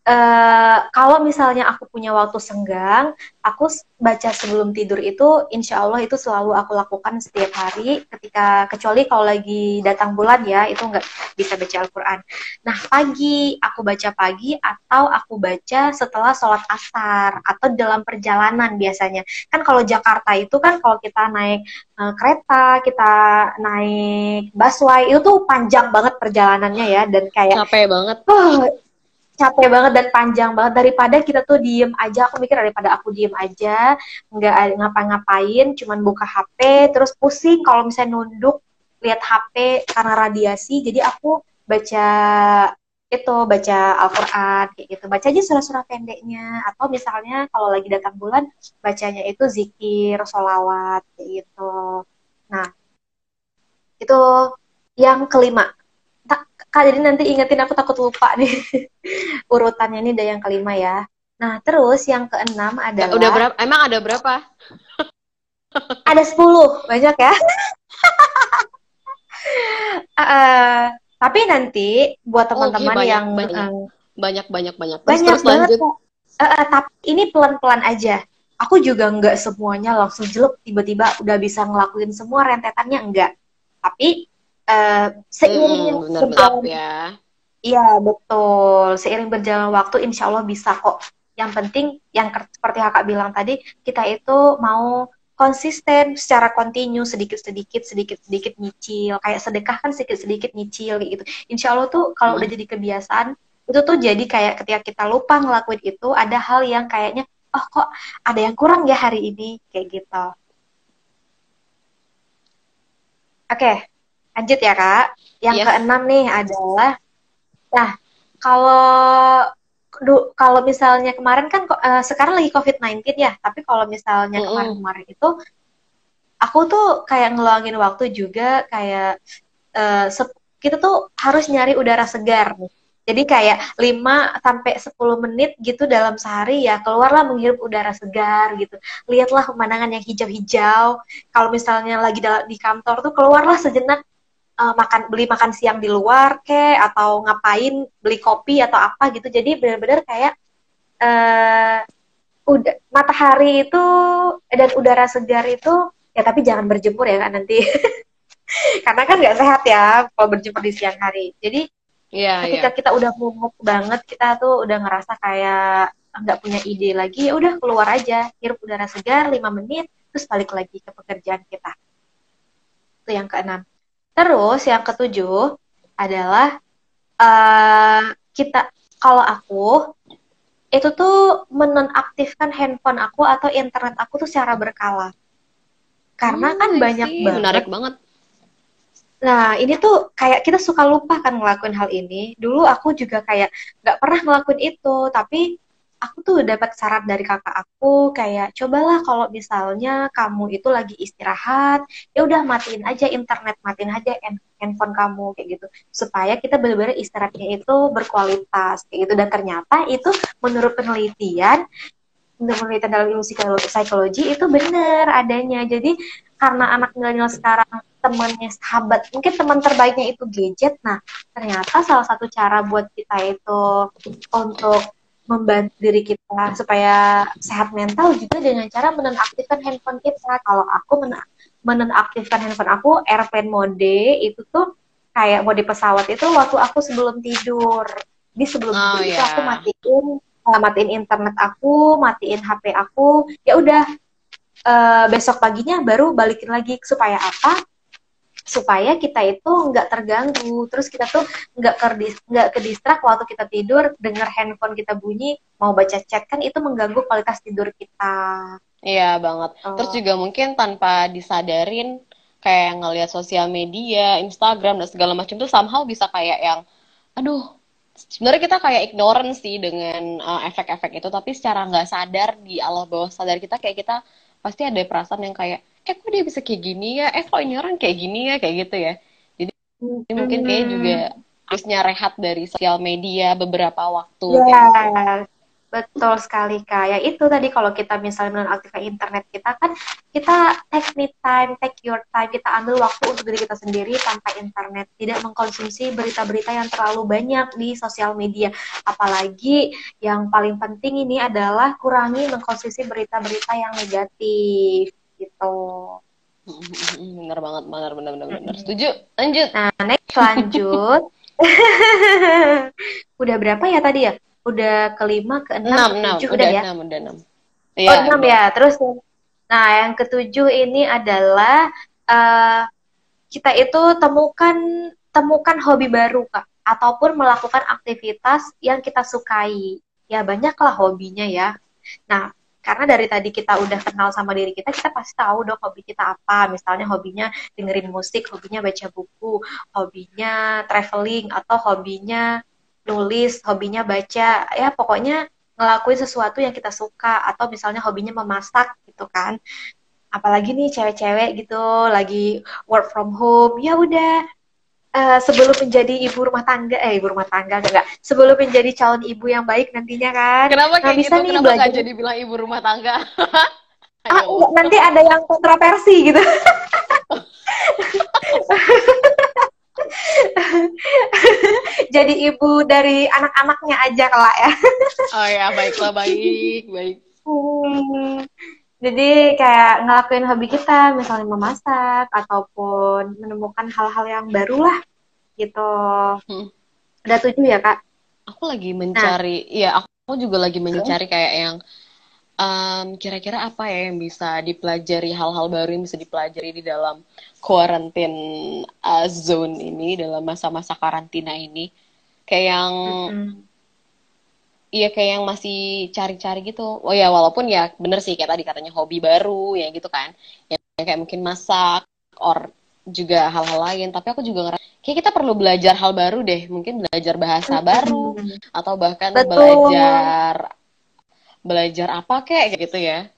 B: eh, kalau misalnya aku punya waktu senggang, aku baca sebelum tidur itu, insya Allah itu selalu aku lakukan setiap hari. Ketika kecuali kalau lagi datang bulan ya, itu nggak bisa baca Al-Quran. Nah pagi aku baca pagi atau aku baca setelah sholat asar atau dalam perjalanan biasanya. Kan kalau Jakarta itu kan kalau kita naik eh, kereta, kita naik busway itu tuh panjang banget perjalanannya ya dan kayak
A: capek banget
B: oh, capek banget dan panjang banget. Daripada kita tuh diem aja aku mikir daripada aku diem aja nggak ngapa-ngapain cuman buka HP terus pusing kalau misalnya nunduk lihat HP karena radiasi jadi aku baca itu baca Al-Quran kayak gitu. Baca aja surah-surah pendeknya atau misalnya kalau lagi datang bulan bacanya itu zikir sholawat kayak gitu. Nah itu yang kelima Kak, jadi nanti ingetin aku takut lupa nih urutannya ini udah yang kelima ya. Nah, terus yang keenam adalah
A: udah berapa emang ada berapa
B: ada 10, banyak ya. Eh, tapi nanti buat teman-teman
A: banyak,
B: yang
A: banyak.
B: eh,
A: banyak banyak banyak terus
B: banyak
A: terus
B: banget
A: lanjut
B: eh, tapi ini pelan-pelan aja. Aku juga nggak semuanya langsung jelek tiba-tiba udah bisa ngelakuin semua rentetannya enggak. Tapi eh, seiring
A: Hmm,
B: berjalan
A: ya
B: Iya, betul. Seiring berjalan waktu, insya Allah bisa kok. Yang penting, yang seperti kakak bilang tadi, kita itu mau konsisten secara kontinu, sedikit-sedikit, sedikit-sedikit nyicil. Kayak sedekah kan sedikit-sedikit nyicil, kayak gitu. Insya Allah tuh kalau udah jadi kebiasaan, itu tuh jadi kayak ketika kita lupa ngelakuin itu, ada hal yang kayaknya, oh kok ada yang kurang ya hari ini, kayak gitu. Oke, lanjut ya kak. Yang
A: Yes.
B: keenam nih adalah Nah, kalau du- kalau misalnya kemarin kan eh, sekarang lagi COVID-19 ya, tapi kalau misalnya kemarin-kemarin itu aku tuh kayak ngeluangin waktu juga kayak sep- kita tuh harus nyari udara segar nih. Jadi kayak 5 sampai 10 menit gitu dalam sehari ya keluarlah menghirup udara segar gitu. Lihatlah pemandangan yang hijau-hijau. Kalau misalnya lagi di kantor tuh keluarlah sejenak eh, makan beli makan siang di luar kek atau ngapain beli kopi atau apa gitu. Jadi benar-benar kayak eh udah matahari itu dan udara segar itu ya tapi jangan berjemur ya kan nanti. Karena kan nggak sehat ya kalau berjemur di siang hari. Jadi
A: iya
B: ketika kita udah mumet banget kita tuh udah ngerasa kayak nggak punya ide lagi ya udah keluar aja hirup udara segar 5 menit terus balik lagi ke pekerjaan kita. Itu yang keenam terus yang ketujuh adalah eh kita kalau aku itu tuh menonaktifkan handphone aku atau internet aku tuh secara berkala. Karena kan
A: Hmm, I
B: banyak banget.
A: Menarik banget.
B: Nah, ini tuh kayak kita suka lupa kan ngelakuin hal ini. Dulu aku juga kayak nggak pernah ngelakuin itu, tapi aku tuh dapat saran dari kakak aku kayak cobalah kalau misalnya kamu itu lagi istirahat, ya udah matiin aja internet, matiin aja hand- handphone kamu kayak gitu, supaya kita benar-benar istirahatnya itu berkualitas kayak gitu. Dan ternyata itu menurut penelitian, menurut penelitian dalam ilmu psikologi itu benar adanya. Jadi karena anak milenial sekarang temannya sahabat mungkin teman terbaiknya itu gadget nah ternyata salah satu cara buat kita itu untuk membantu diri kita supaya sehat mental juga dengan cara menonaktifkan handphone kita. Kalau aku men- menonaktifkan handphone aku airplane mode itu tuh kayak mode pesawat itu waktu aku sebelum tidur. Di sebelum
A: Oh,
B: tidur itu
A: ya.
B: aku matiin eh, matiin internet aku matiin HP aku. Ya udah eh, besok paginya baru balikin lagi. Supaya apa supaya kita itu nggak terganggu terus kita tuh nggak kerdis nggak kedistrak waktu kita tidur dengar handphone kita bunyi mau baca chat kan itu mengganggu kualitas tidur kita
A: Iya banget.
B: Oh.
A: Terus juga mungkin tanpa disadarin kayak ngelihat sosial media, Instagram dan segala macam tuh somehow bisa kayak yang aduh sebenarnya kita kayak ignorant sih dengan uh, efek-efek itu tapi secara nggak sadar di alam bawah sadar kita kayak kita pasti ada perasaan yang kayak eh kok dia bisa kayak gini ya? Eh kok ini orang kayak gini ya? Kayak gitu ya. Jadi mungkin kayak juga harusnya rehat dari sosial media beberapa waktu
B: ya
A: kayak gitu.
B: Betul sekali Kak. Ya itu tadi kalau kita misalnya menonaktifkan internet kita kan kita take me time, take your time, kita ambil waktu untuk diri kita sendiri tanpa internet. Tidak mengkonsumsi berita-berita yang terlalu banyak di sosial media. Apalagi yang paling penting ini adalah kurangi mengkonsumsi berita-berita yang negatif gitu.
A: Bener banget, bener, bener, bener, bener. Setuju? Lanjut.
B: Nah, next lanjut. Udah berapa ya tadi ya? Udah kelima, keenam,
A: enam,
B: enam,
A: udah,
B: udah ya?
A: Enam, udah enam.
B: Ya, oh enam ya. Terus, nah yang ketujuh ini adalah uh, kita itu temukan temukan hobi baru kak, ataupun melakukan aktivitas yang kita sukai. Ya banyaklah hobinya ya. Nah karena dari tadi kita udah kenal sama diri kita, kita pasti tahu dong hobi kita apa. Misalnya hobinya dengerin musik, hobinya baca buku, hobinya traveling, atau hobinya nulis, hobinya baca, ya pokoknya ngelakuin sesuatu yang kita suka atau misalnya hobinya memasak gitu kan. Apalagi nih cewek-cewek gitu lagi work from home, ya udah uh, sebelum menjadi ibu rumah tangga, eh ibu rumah tangga enggak, sebelum menjadi calon ibu yang baik nantinya kan.
A: Kenapa kayak nah, bisa gitu? Nih Kenapa belajar... jadi bilang ibu rumah tangga?
B: ah, nanti ada yang kontroversi gitu. jadi ibu dari anak-anaknya aja kelak ya.
A: oh ya, baiklah baik, baik.
B: Hmm, jadi kayak ngelakuin hobi kita, misalnya memasak ataupun menemukan hal-hal yang baru lah, gitu. Hmm. Udah tujuh ya kak?
A: Aku lagi mencari, nah. ya aku juga lagi mencari kayak yang um, kira-kira apa ya yang bisa dipelajari hal-hal baru yang bisa dipelajari di dalam quarantine uh, zone ini dalam masa-masa karantina ini kayak yang Iya kayak yang masih cari-cari gitu. Oh ya walaupun ya bener sih kayak tadi katanya hobi baru ya gitu kan. Ya kayak mungkin masak or juga hal-hal lain. Tapi aku juga ngerasa kayak kita perlu belajar hal baru deh. Mungkin belajar bahasa baru atau bahkan Betul. belajar belajar apa kayak gitu ya.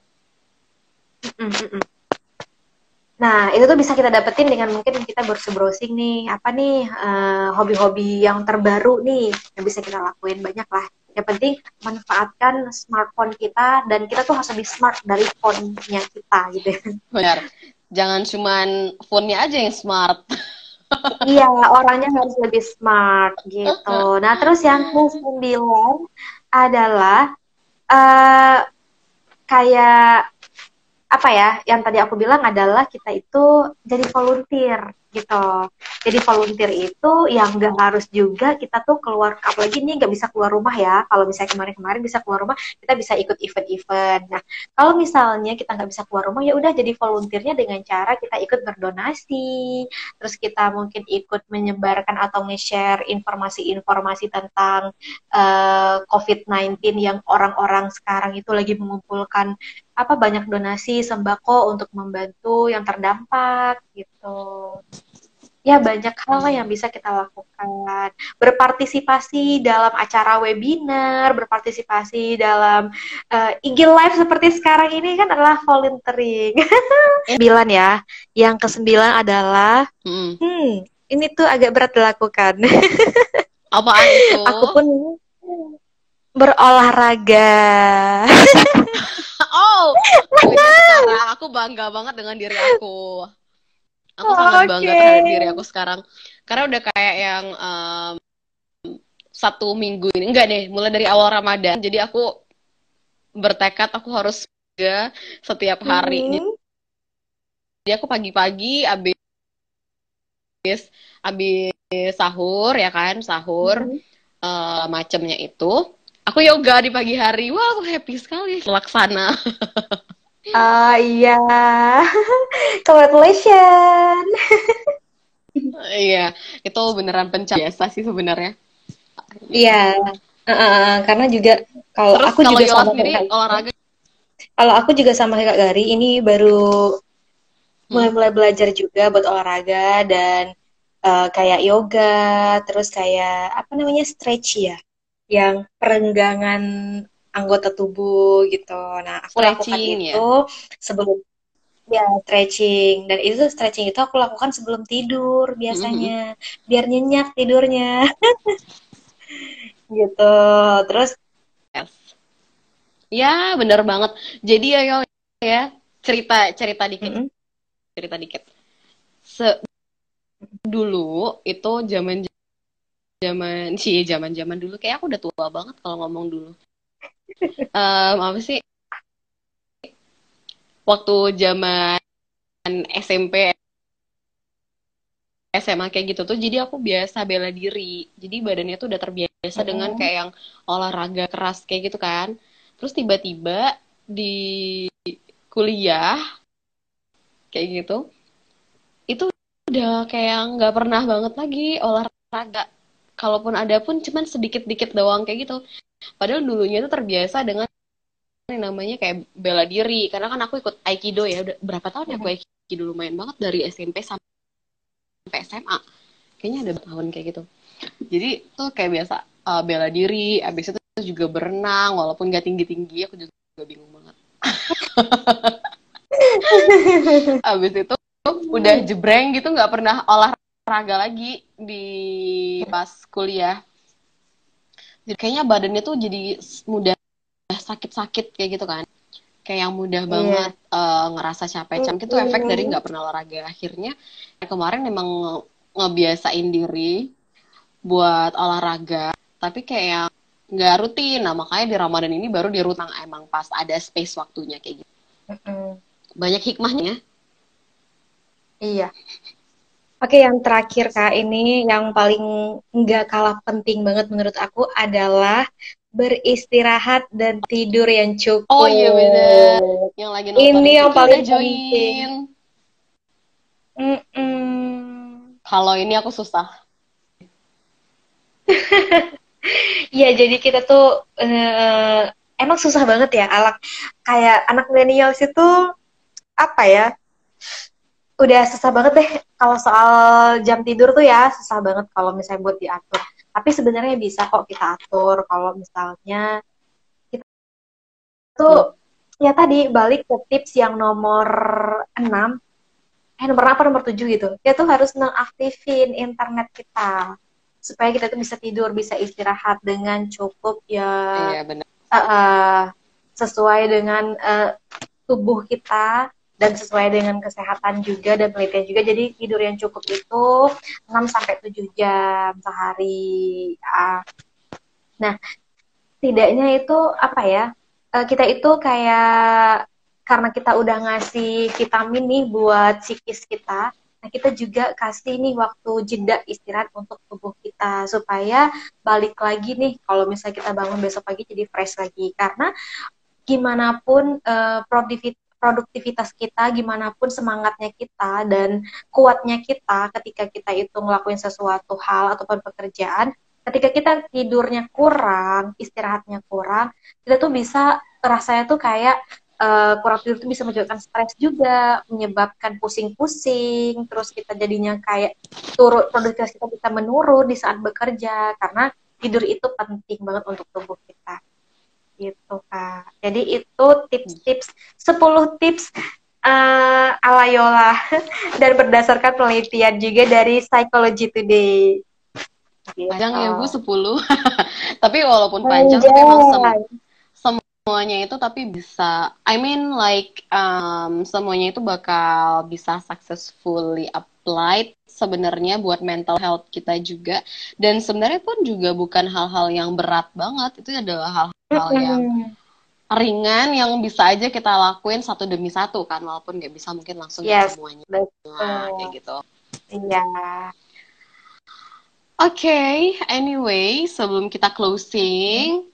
B: Nah, itu tuh bisa kita dapetin dengan mungkin kita browsing nih, apa nih uh, hobi-hobi yang terbaru nih yang bisa kita lakuin banyak lah. Yang penting manfaatkan smartphone kita dan kita tuh harus lebih smart dari phone-nya kita gitu.
A: Benar. Jangan cuman phone-nya aja yang smart.
B: iya, orangnya harus lebih smart gitu. Nah, terus yang ke sembilan adalah uh, kayak apa ya yang tadi aku bilang adalah kita itu jadi volunteer gitu. Jadi volunteer itu yang nggak harus juga kita tuh keluar, apalagi ini nggak bisa keluar rumah ya. Kalau misalnya kemarin-kemarin bisa keluar rumah, kita bisa ikut event-event. Nah, kalau misalnya kita nggak bisa keluar rumah, ya udah jadi volunteernya dengan cara kita ikut berdonasi, terus kita mungkin ikut menyebarkan atau nge-share informasi-informasi tentang uh, eh, COVID-19 yang orang-orang sekarang itu lagi mengumpulkan apa banyak donasi sembako untuk membantu yang terdampak gitu ya banyak hal yang bisa kita lakukan. Berpartisipasi dalam acara webinar berpartisipasi dalam uh, IG live seperti sekarang ini kan adalah volunteering. Sembilan ya. Yang kesembilan adalah hmm. hmm ini tuh agak berat dilakukan.
A: Apaan itu
B: aku pun berolahraga.
A: Oh aku bangga banget dengan diri aku aku oh, sangat okay. bangga terhadap diri aku sekarang. Karena udah kayak yang um, satu minggu ini. Enggak deh mulai dari awal Ramadan. Jadi aku bertekad aku harus juga setiap hari. Mm. jadi aku pagi-pagi abis abis sahur ya kan sahur mm. uh, macemnya itu. Aku yoga di pagi hari. Wah aku happy sekali. Laksana
B: Ah uh, iya, congratulations.
A: iya, itu beneran pencapaian biasa sih sebenarnya.
B: Iya, uh, uh, karena juga kalau aku kalau juga sama sendiri, olahraga. Kalau aku juga sama kayak Kak Gari, ini baru hmm. mulai-mulai belajar juga buat olahraga dan uh, kayak yoga, terus kayak apa namanya stretch ya, yang perenggangan anggota tubuh gitu. Nah, aku lakukan ya? itu sebelum ya stretching dan itu stretching itu aku lakukan sebelum tidur biasanya mm-hmm. biar nyenyak tidurnya gitu terus yes.
A: Ya, bener banget. Jadi ya, yo, ya cerita cerita dikit,
B: Mm-mm.
A: cerita dikit. Se dulu itu zaman zaman sih zaman zaman dulu kayak aku udah tua banget kalau ngomong dulu. Em, apa sih? Waktu zaman SMP, SMA kayak gitu tuh, jadi aku biasa bela diri. Jadi badannya tuh udah terbiasa dengan
B: Mm-mm.
A: kayak yang olahraga keras kayak gitu kan. Terus tiba-tiba di kuliah kayak gitu, itu udah kayak nggak pernah banget lagi olahraga. Kalaupun ada pun cuman sedikit-dikit doang kayak gitu. Padahal dulunya itu terbiasa dengan yang namanya kayak bela diri. Karena kan aku ikut Aikido ya. Udah berapa tahun ya aku Aikido lumayan banget dari SMP sampai SMA. Kayaknya ada tahun kayak gitu. Jadi tuh kayak biasa uh, bela diri. Abis itu juga berenang. Walaupun gak tinggi-tinggi aku juga bingung banget. Abis itu udah jebreng gitu nggak pernah olahraga lagi di pas kuliah. Jadi kayaknya badannya tuh jadi mudah sakit-sakit kayak gitu kan. Kayak yang mudah
B: Iya.
A: banget uh, ngerasa capek. Capek itu efek dari nggak pernah olahraga. Akhirnya kemarin emang nge- ngebiasain diri buat olahraga. Tapi kayak nggak rutin. Nah makanya di Ramadan ini baru di rutang emang pas ada space waktunya kayak gitu. Banyak hikmahnya.
B: Iya. Oke, yang terakhir Kak, ini yang paling nggak kalah penting banget menurut aku adalah beristirahat dan tidur yang cukup.
A: Oh iya bener. Yang lagi nonton
B: Ini yang paling
A: join.
B: Mm-mm.
A: Kalau ini aku susah.
B: Iya, jadi kita tuh eh, emang susah banget ya, alak kayak anak milenials itu apa ya? Udah susah banget deh kalau soal jam tidur tuh ya susah banget kalau misalnya buat diatur. Tapi sebenarnya bisa kok kita atur kalau misalnya kita tuh ya tadi balik ke tips yang nomor 6 eh nomor apa nomor 7 gitu. Kita tuh harus nonaktifin internet kita supaya kita tuh bisa tidur, bisa istirahat dengan cukup ya
A: Iya bener.
B: eh, eh, sesuai dengan eh, tubuh kita dan sesuai dengan kesehatan juga dan penelitian juga. Jadi tidur yang cukup itu 6 sampai 7 jam sehari. Ah. Nah, tidaknya itu apa ya? eh, kita itu kayak karena kita udah ngasih vitamin nih buat psikis kita, nah kita juga kasih nih waktu jeda istirahat untuk tubuh kita supaya balik lagi nih kalau misalnya kita bangun besok pagi jadi fresh lagi karena gimana pun eh, produktivi- produktivitas kita, gimana pun semangatnya kita dan kuatnya kita ketika kita itu ngelakuin sesuatu hal ataupun pekerjaan, ketika kita tidurnya kurang, istirahatnya kurang, kita tuh bisa rasanya tuh kayak eh, kurang tidur tuh bisa menyebabkan stres juga, menyebabkan pusing-pusing, terus kita jadinya kayak turun produktivitas kita bisa menurun di saat bekerja karena tidur itu penting banget untuk tubuh kita gitu kak jadi itu tips-tips 10 tips eh, ala Yola dan berdasarkan penelitian juga dari Psychology Today gitu.
A: Panjang ya Bu 10. tapi walaupun panjang tapi emang sem- semuanya itu tapi bisa I mean like um, semuanya itu bakal bisa successfully applied sebenarnya buat mental health kita juga. Dan sebenarnya pun juga bukan hal-hal yang berat banget. Itu adalah hal-hal yang ringan yang bisa aja kita lakuin satu demi satu kan. Walaupun nggak bisa mungkin langsung ya
B: Yes,
A: semuanya.
B: betul.
A: Nah, kayak gitu.
B: Iya.
A: Oke, anyway, sebelum kita closing,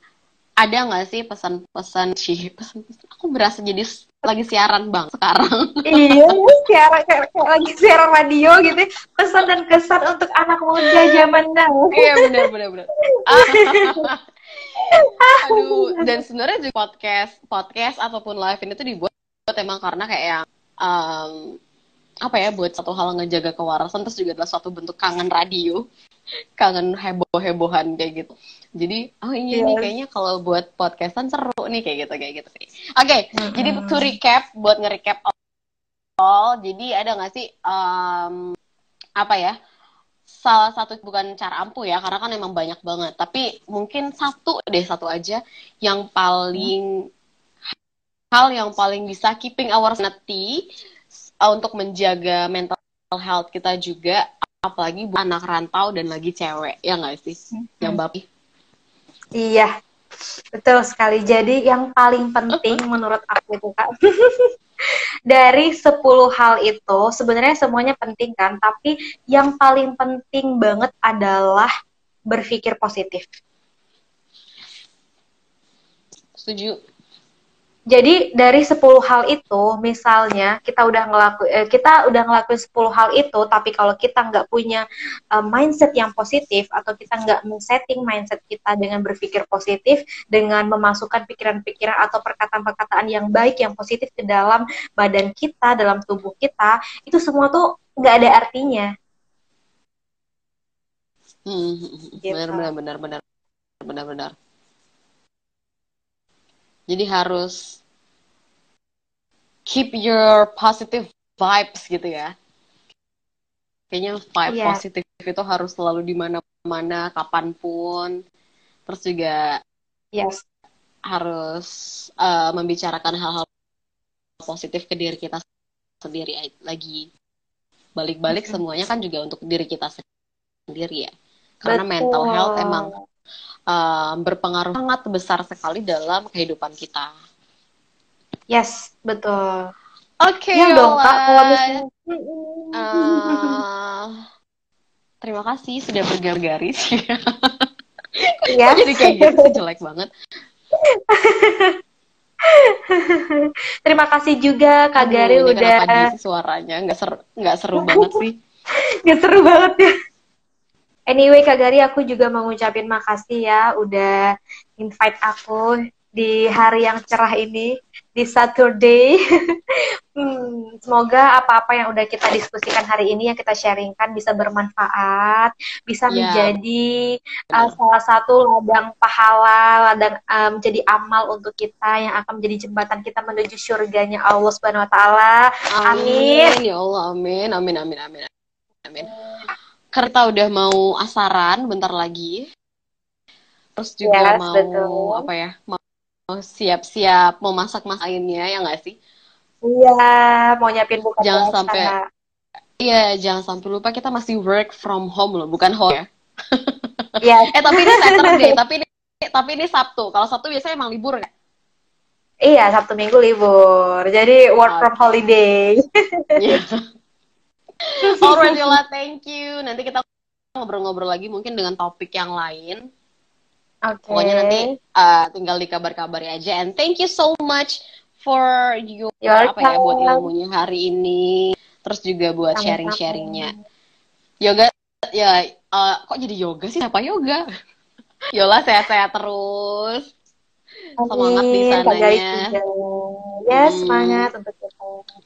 A: ada nggak sih pesan-pesan sih pesan-pesan? Aku berasa jadi lagi siaran bang sekarang.
B: iya, siaran kayak, kayak lagi siaran radio gitu. ya. Pesan dan kesan untuk anak muda zaman now.
A: Iya benar benar benar. Aduh, dan sebenarnya juga podcast podcast ataupun live ini tuh dibuat buat emang karena kayak yang em, apa ya buat satu hal ngejaga kewarasan terus juga adalah suatu bentuk kangen radio kangen heboh-hebohan kayak gitu jadi oh iya nih
B: Yes.
A: kayaknya kalau buat podcastan seru nih kayak gitu kayak gitu sih oke jadi
B: Mm-mm.
A: to recap buat nge-recap all jadi ada nggak sih em, apa ya salah satu bukan cara ampuh ya karena kan emang banyak banget tapi mungkin satu deh satu aja yang paling hal yang paling bisa keeping our sanity uh, untuk menjaga mental health kita juga apalagi buat anak rantau dan lagi cewek ya nggak sih hmm. yang bapi
B: iya betul sekali. Jadi yang paling penting menurut aku itu kak dari 10 hal itu sebenarnya semuanya penting kan tapi yang paling penting banget adalah berpikir positif.
A: Setuju
B: jadi dari 10 hal itu, misalnya kita udah ngelaku, eh, kita udah ngelakuin 10 hal itu, tapi kalau kita nggak punya uh, mindset yang positif atau kita nggak men-setting mindset kita dengan berpikir positif, dengan memasukkan pikiran-pikiran atau perkataan-perkataan yang baik, yang positif ke dalam badan kita, dalam tubuh kita, itu semua tuh nggak ada artinya.
A: Hmm, gitu. benar, benar, benar, benar, benar, benar. Jadi harus keep your positive vibes gitu ya. Kayaknya vibe yeah. positif itu harus selalu di mana-mana, kapan pun. Terus juga
B: yes.
A: harus uh, membicarakan hal-hal positif ke diri kita sendiri lagi. Balik-balik semuanya kan juga untuk diri kita sendiri ya. Karena Betul. mental health emang uh, berpengaruh sangat besar sekali dalam kehidupan kita.
B: Yes, betul.
A: Oke, okay, ya dong kak. Kalau misalnya, uh, terima kasih sudah bergaris.
B: Iya.
A: Jadi kayak gitu jelek banget.
B: Terima kasih juga Kak Gari udah.
A: Kenapa suaranya nggak seru, nggak seru banget sih?
B: Nggak seru banget ya. Anyway, Kak Gari, aku juga mau ngucapin makasih ya udah invite aku di hari yang cerah ini, di Saturday. hmm, semoga apa-apa yang udah kita diskusikan hari ini, yang kita sharingkan bisa bermanfaat, bisa yeah. menjadi uh, salah satu ladang pahala, ladang uh, menjadi amal untuk kita yang akan menjadi jembatan kita menuju surganya Allah Subhanahu wa taala.
A: Amin. amin. Ya Allah, amin. Amin amin amin. Amin karena udah mau asaran bentar lagi. Terus juga yes, mau betul. apa ya? Mau siap-siap mau masak masakinnya ya nggak sih?
B: Iya, mau nyiapin buka
A: Jangan sampai Iya, jangan sampai lupa kita masih work from home loh, bukan home ya. Iya. eh tapi ini Saturday, tapi ini tapi ini Sabtu. Kalau Sabtu biasanya emang libur kan?
B: Iya, Sabtu Minggu libur. Jadi work okay. from holiday.
A: Iya. Alright Yola, thank you. Nanti kita ngobrol-ngobrol lagi mungkin dengan topik yang lain.
B: Okay.
A: Pokoknya nanti uh, tinggal dikabar-kabari aja. And thank you so much for you apa ya buat ilmunya hari ini. Terus juga buat sharing-sharingnya. Yoga, ya uh, kok jadi yoga sih? Apa yoga? Yola sehat-sehat terus. Semangat di sananya.
B: Ya, hmm. semangat untuk kita.
A: Oke,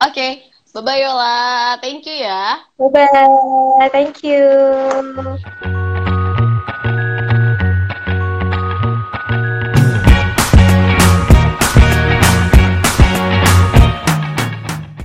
A: okay. Bye-bye Yola. Thank you ya.
B: Bye-bye. Thank you.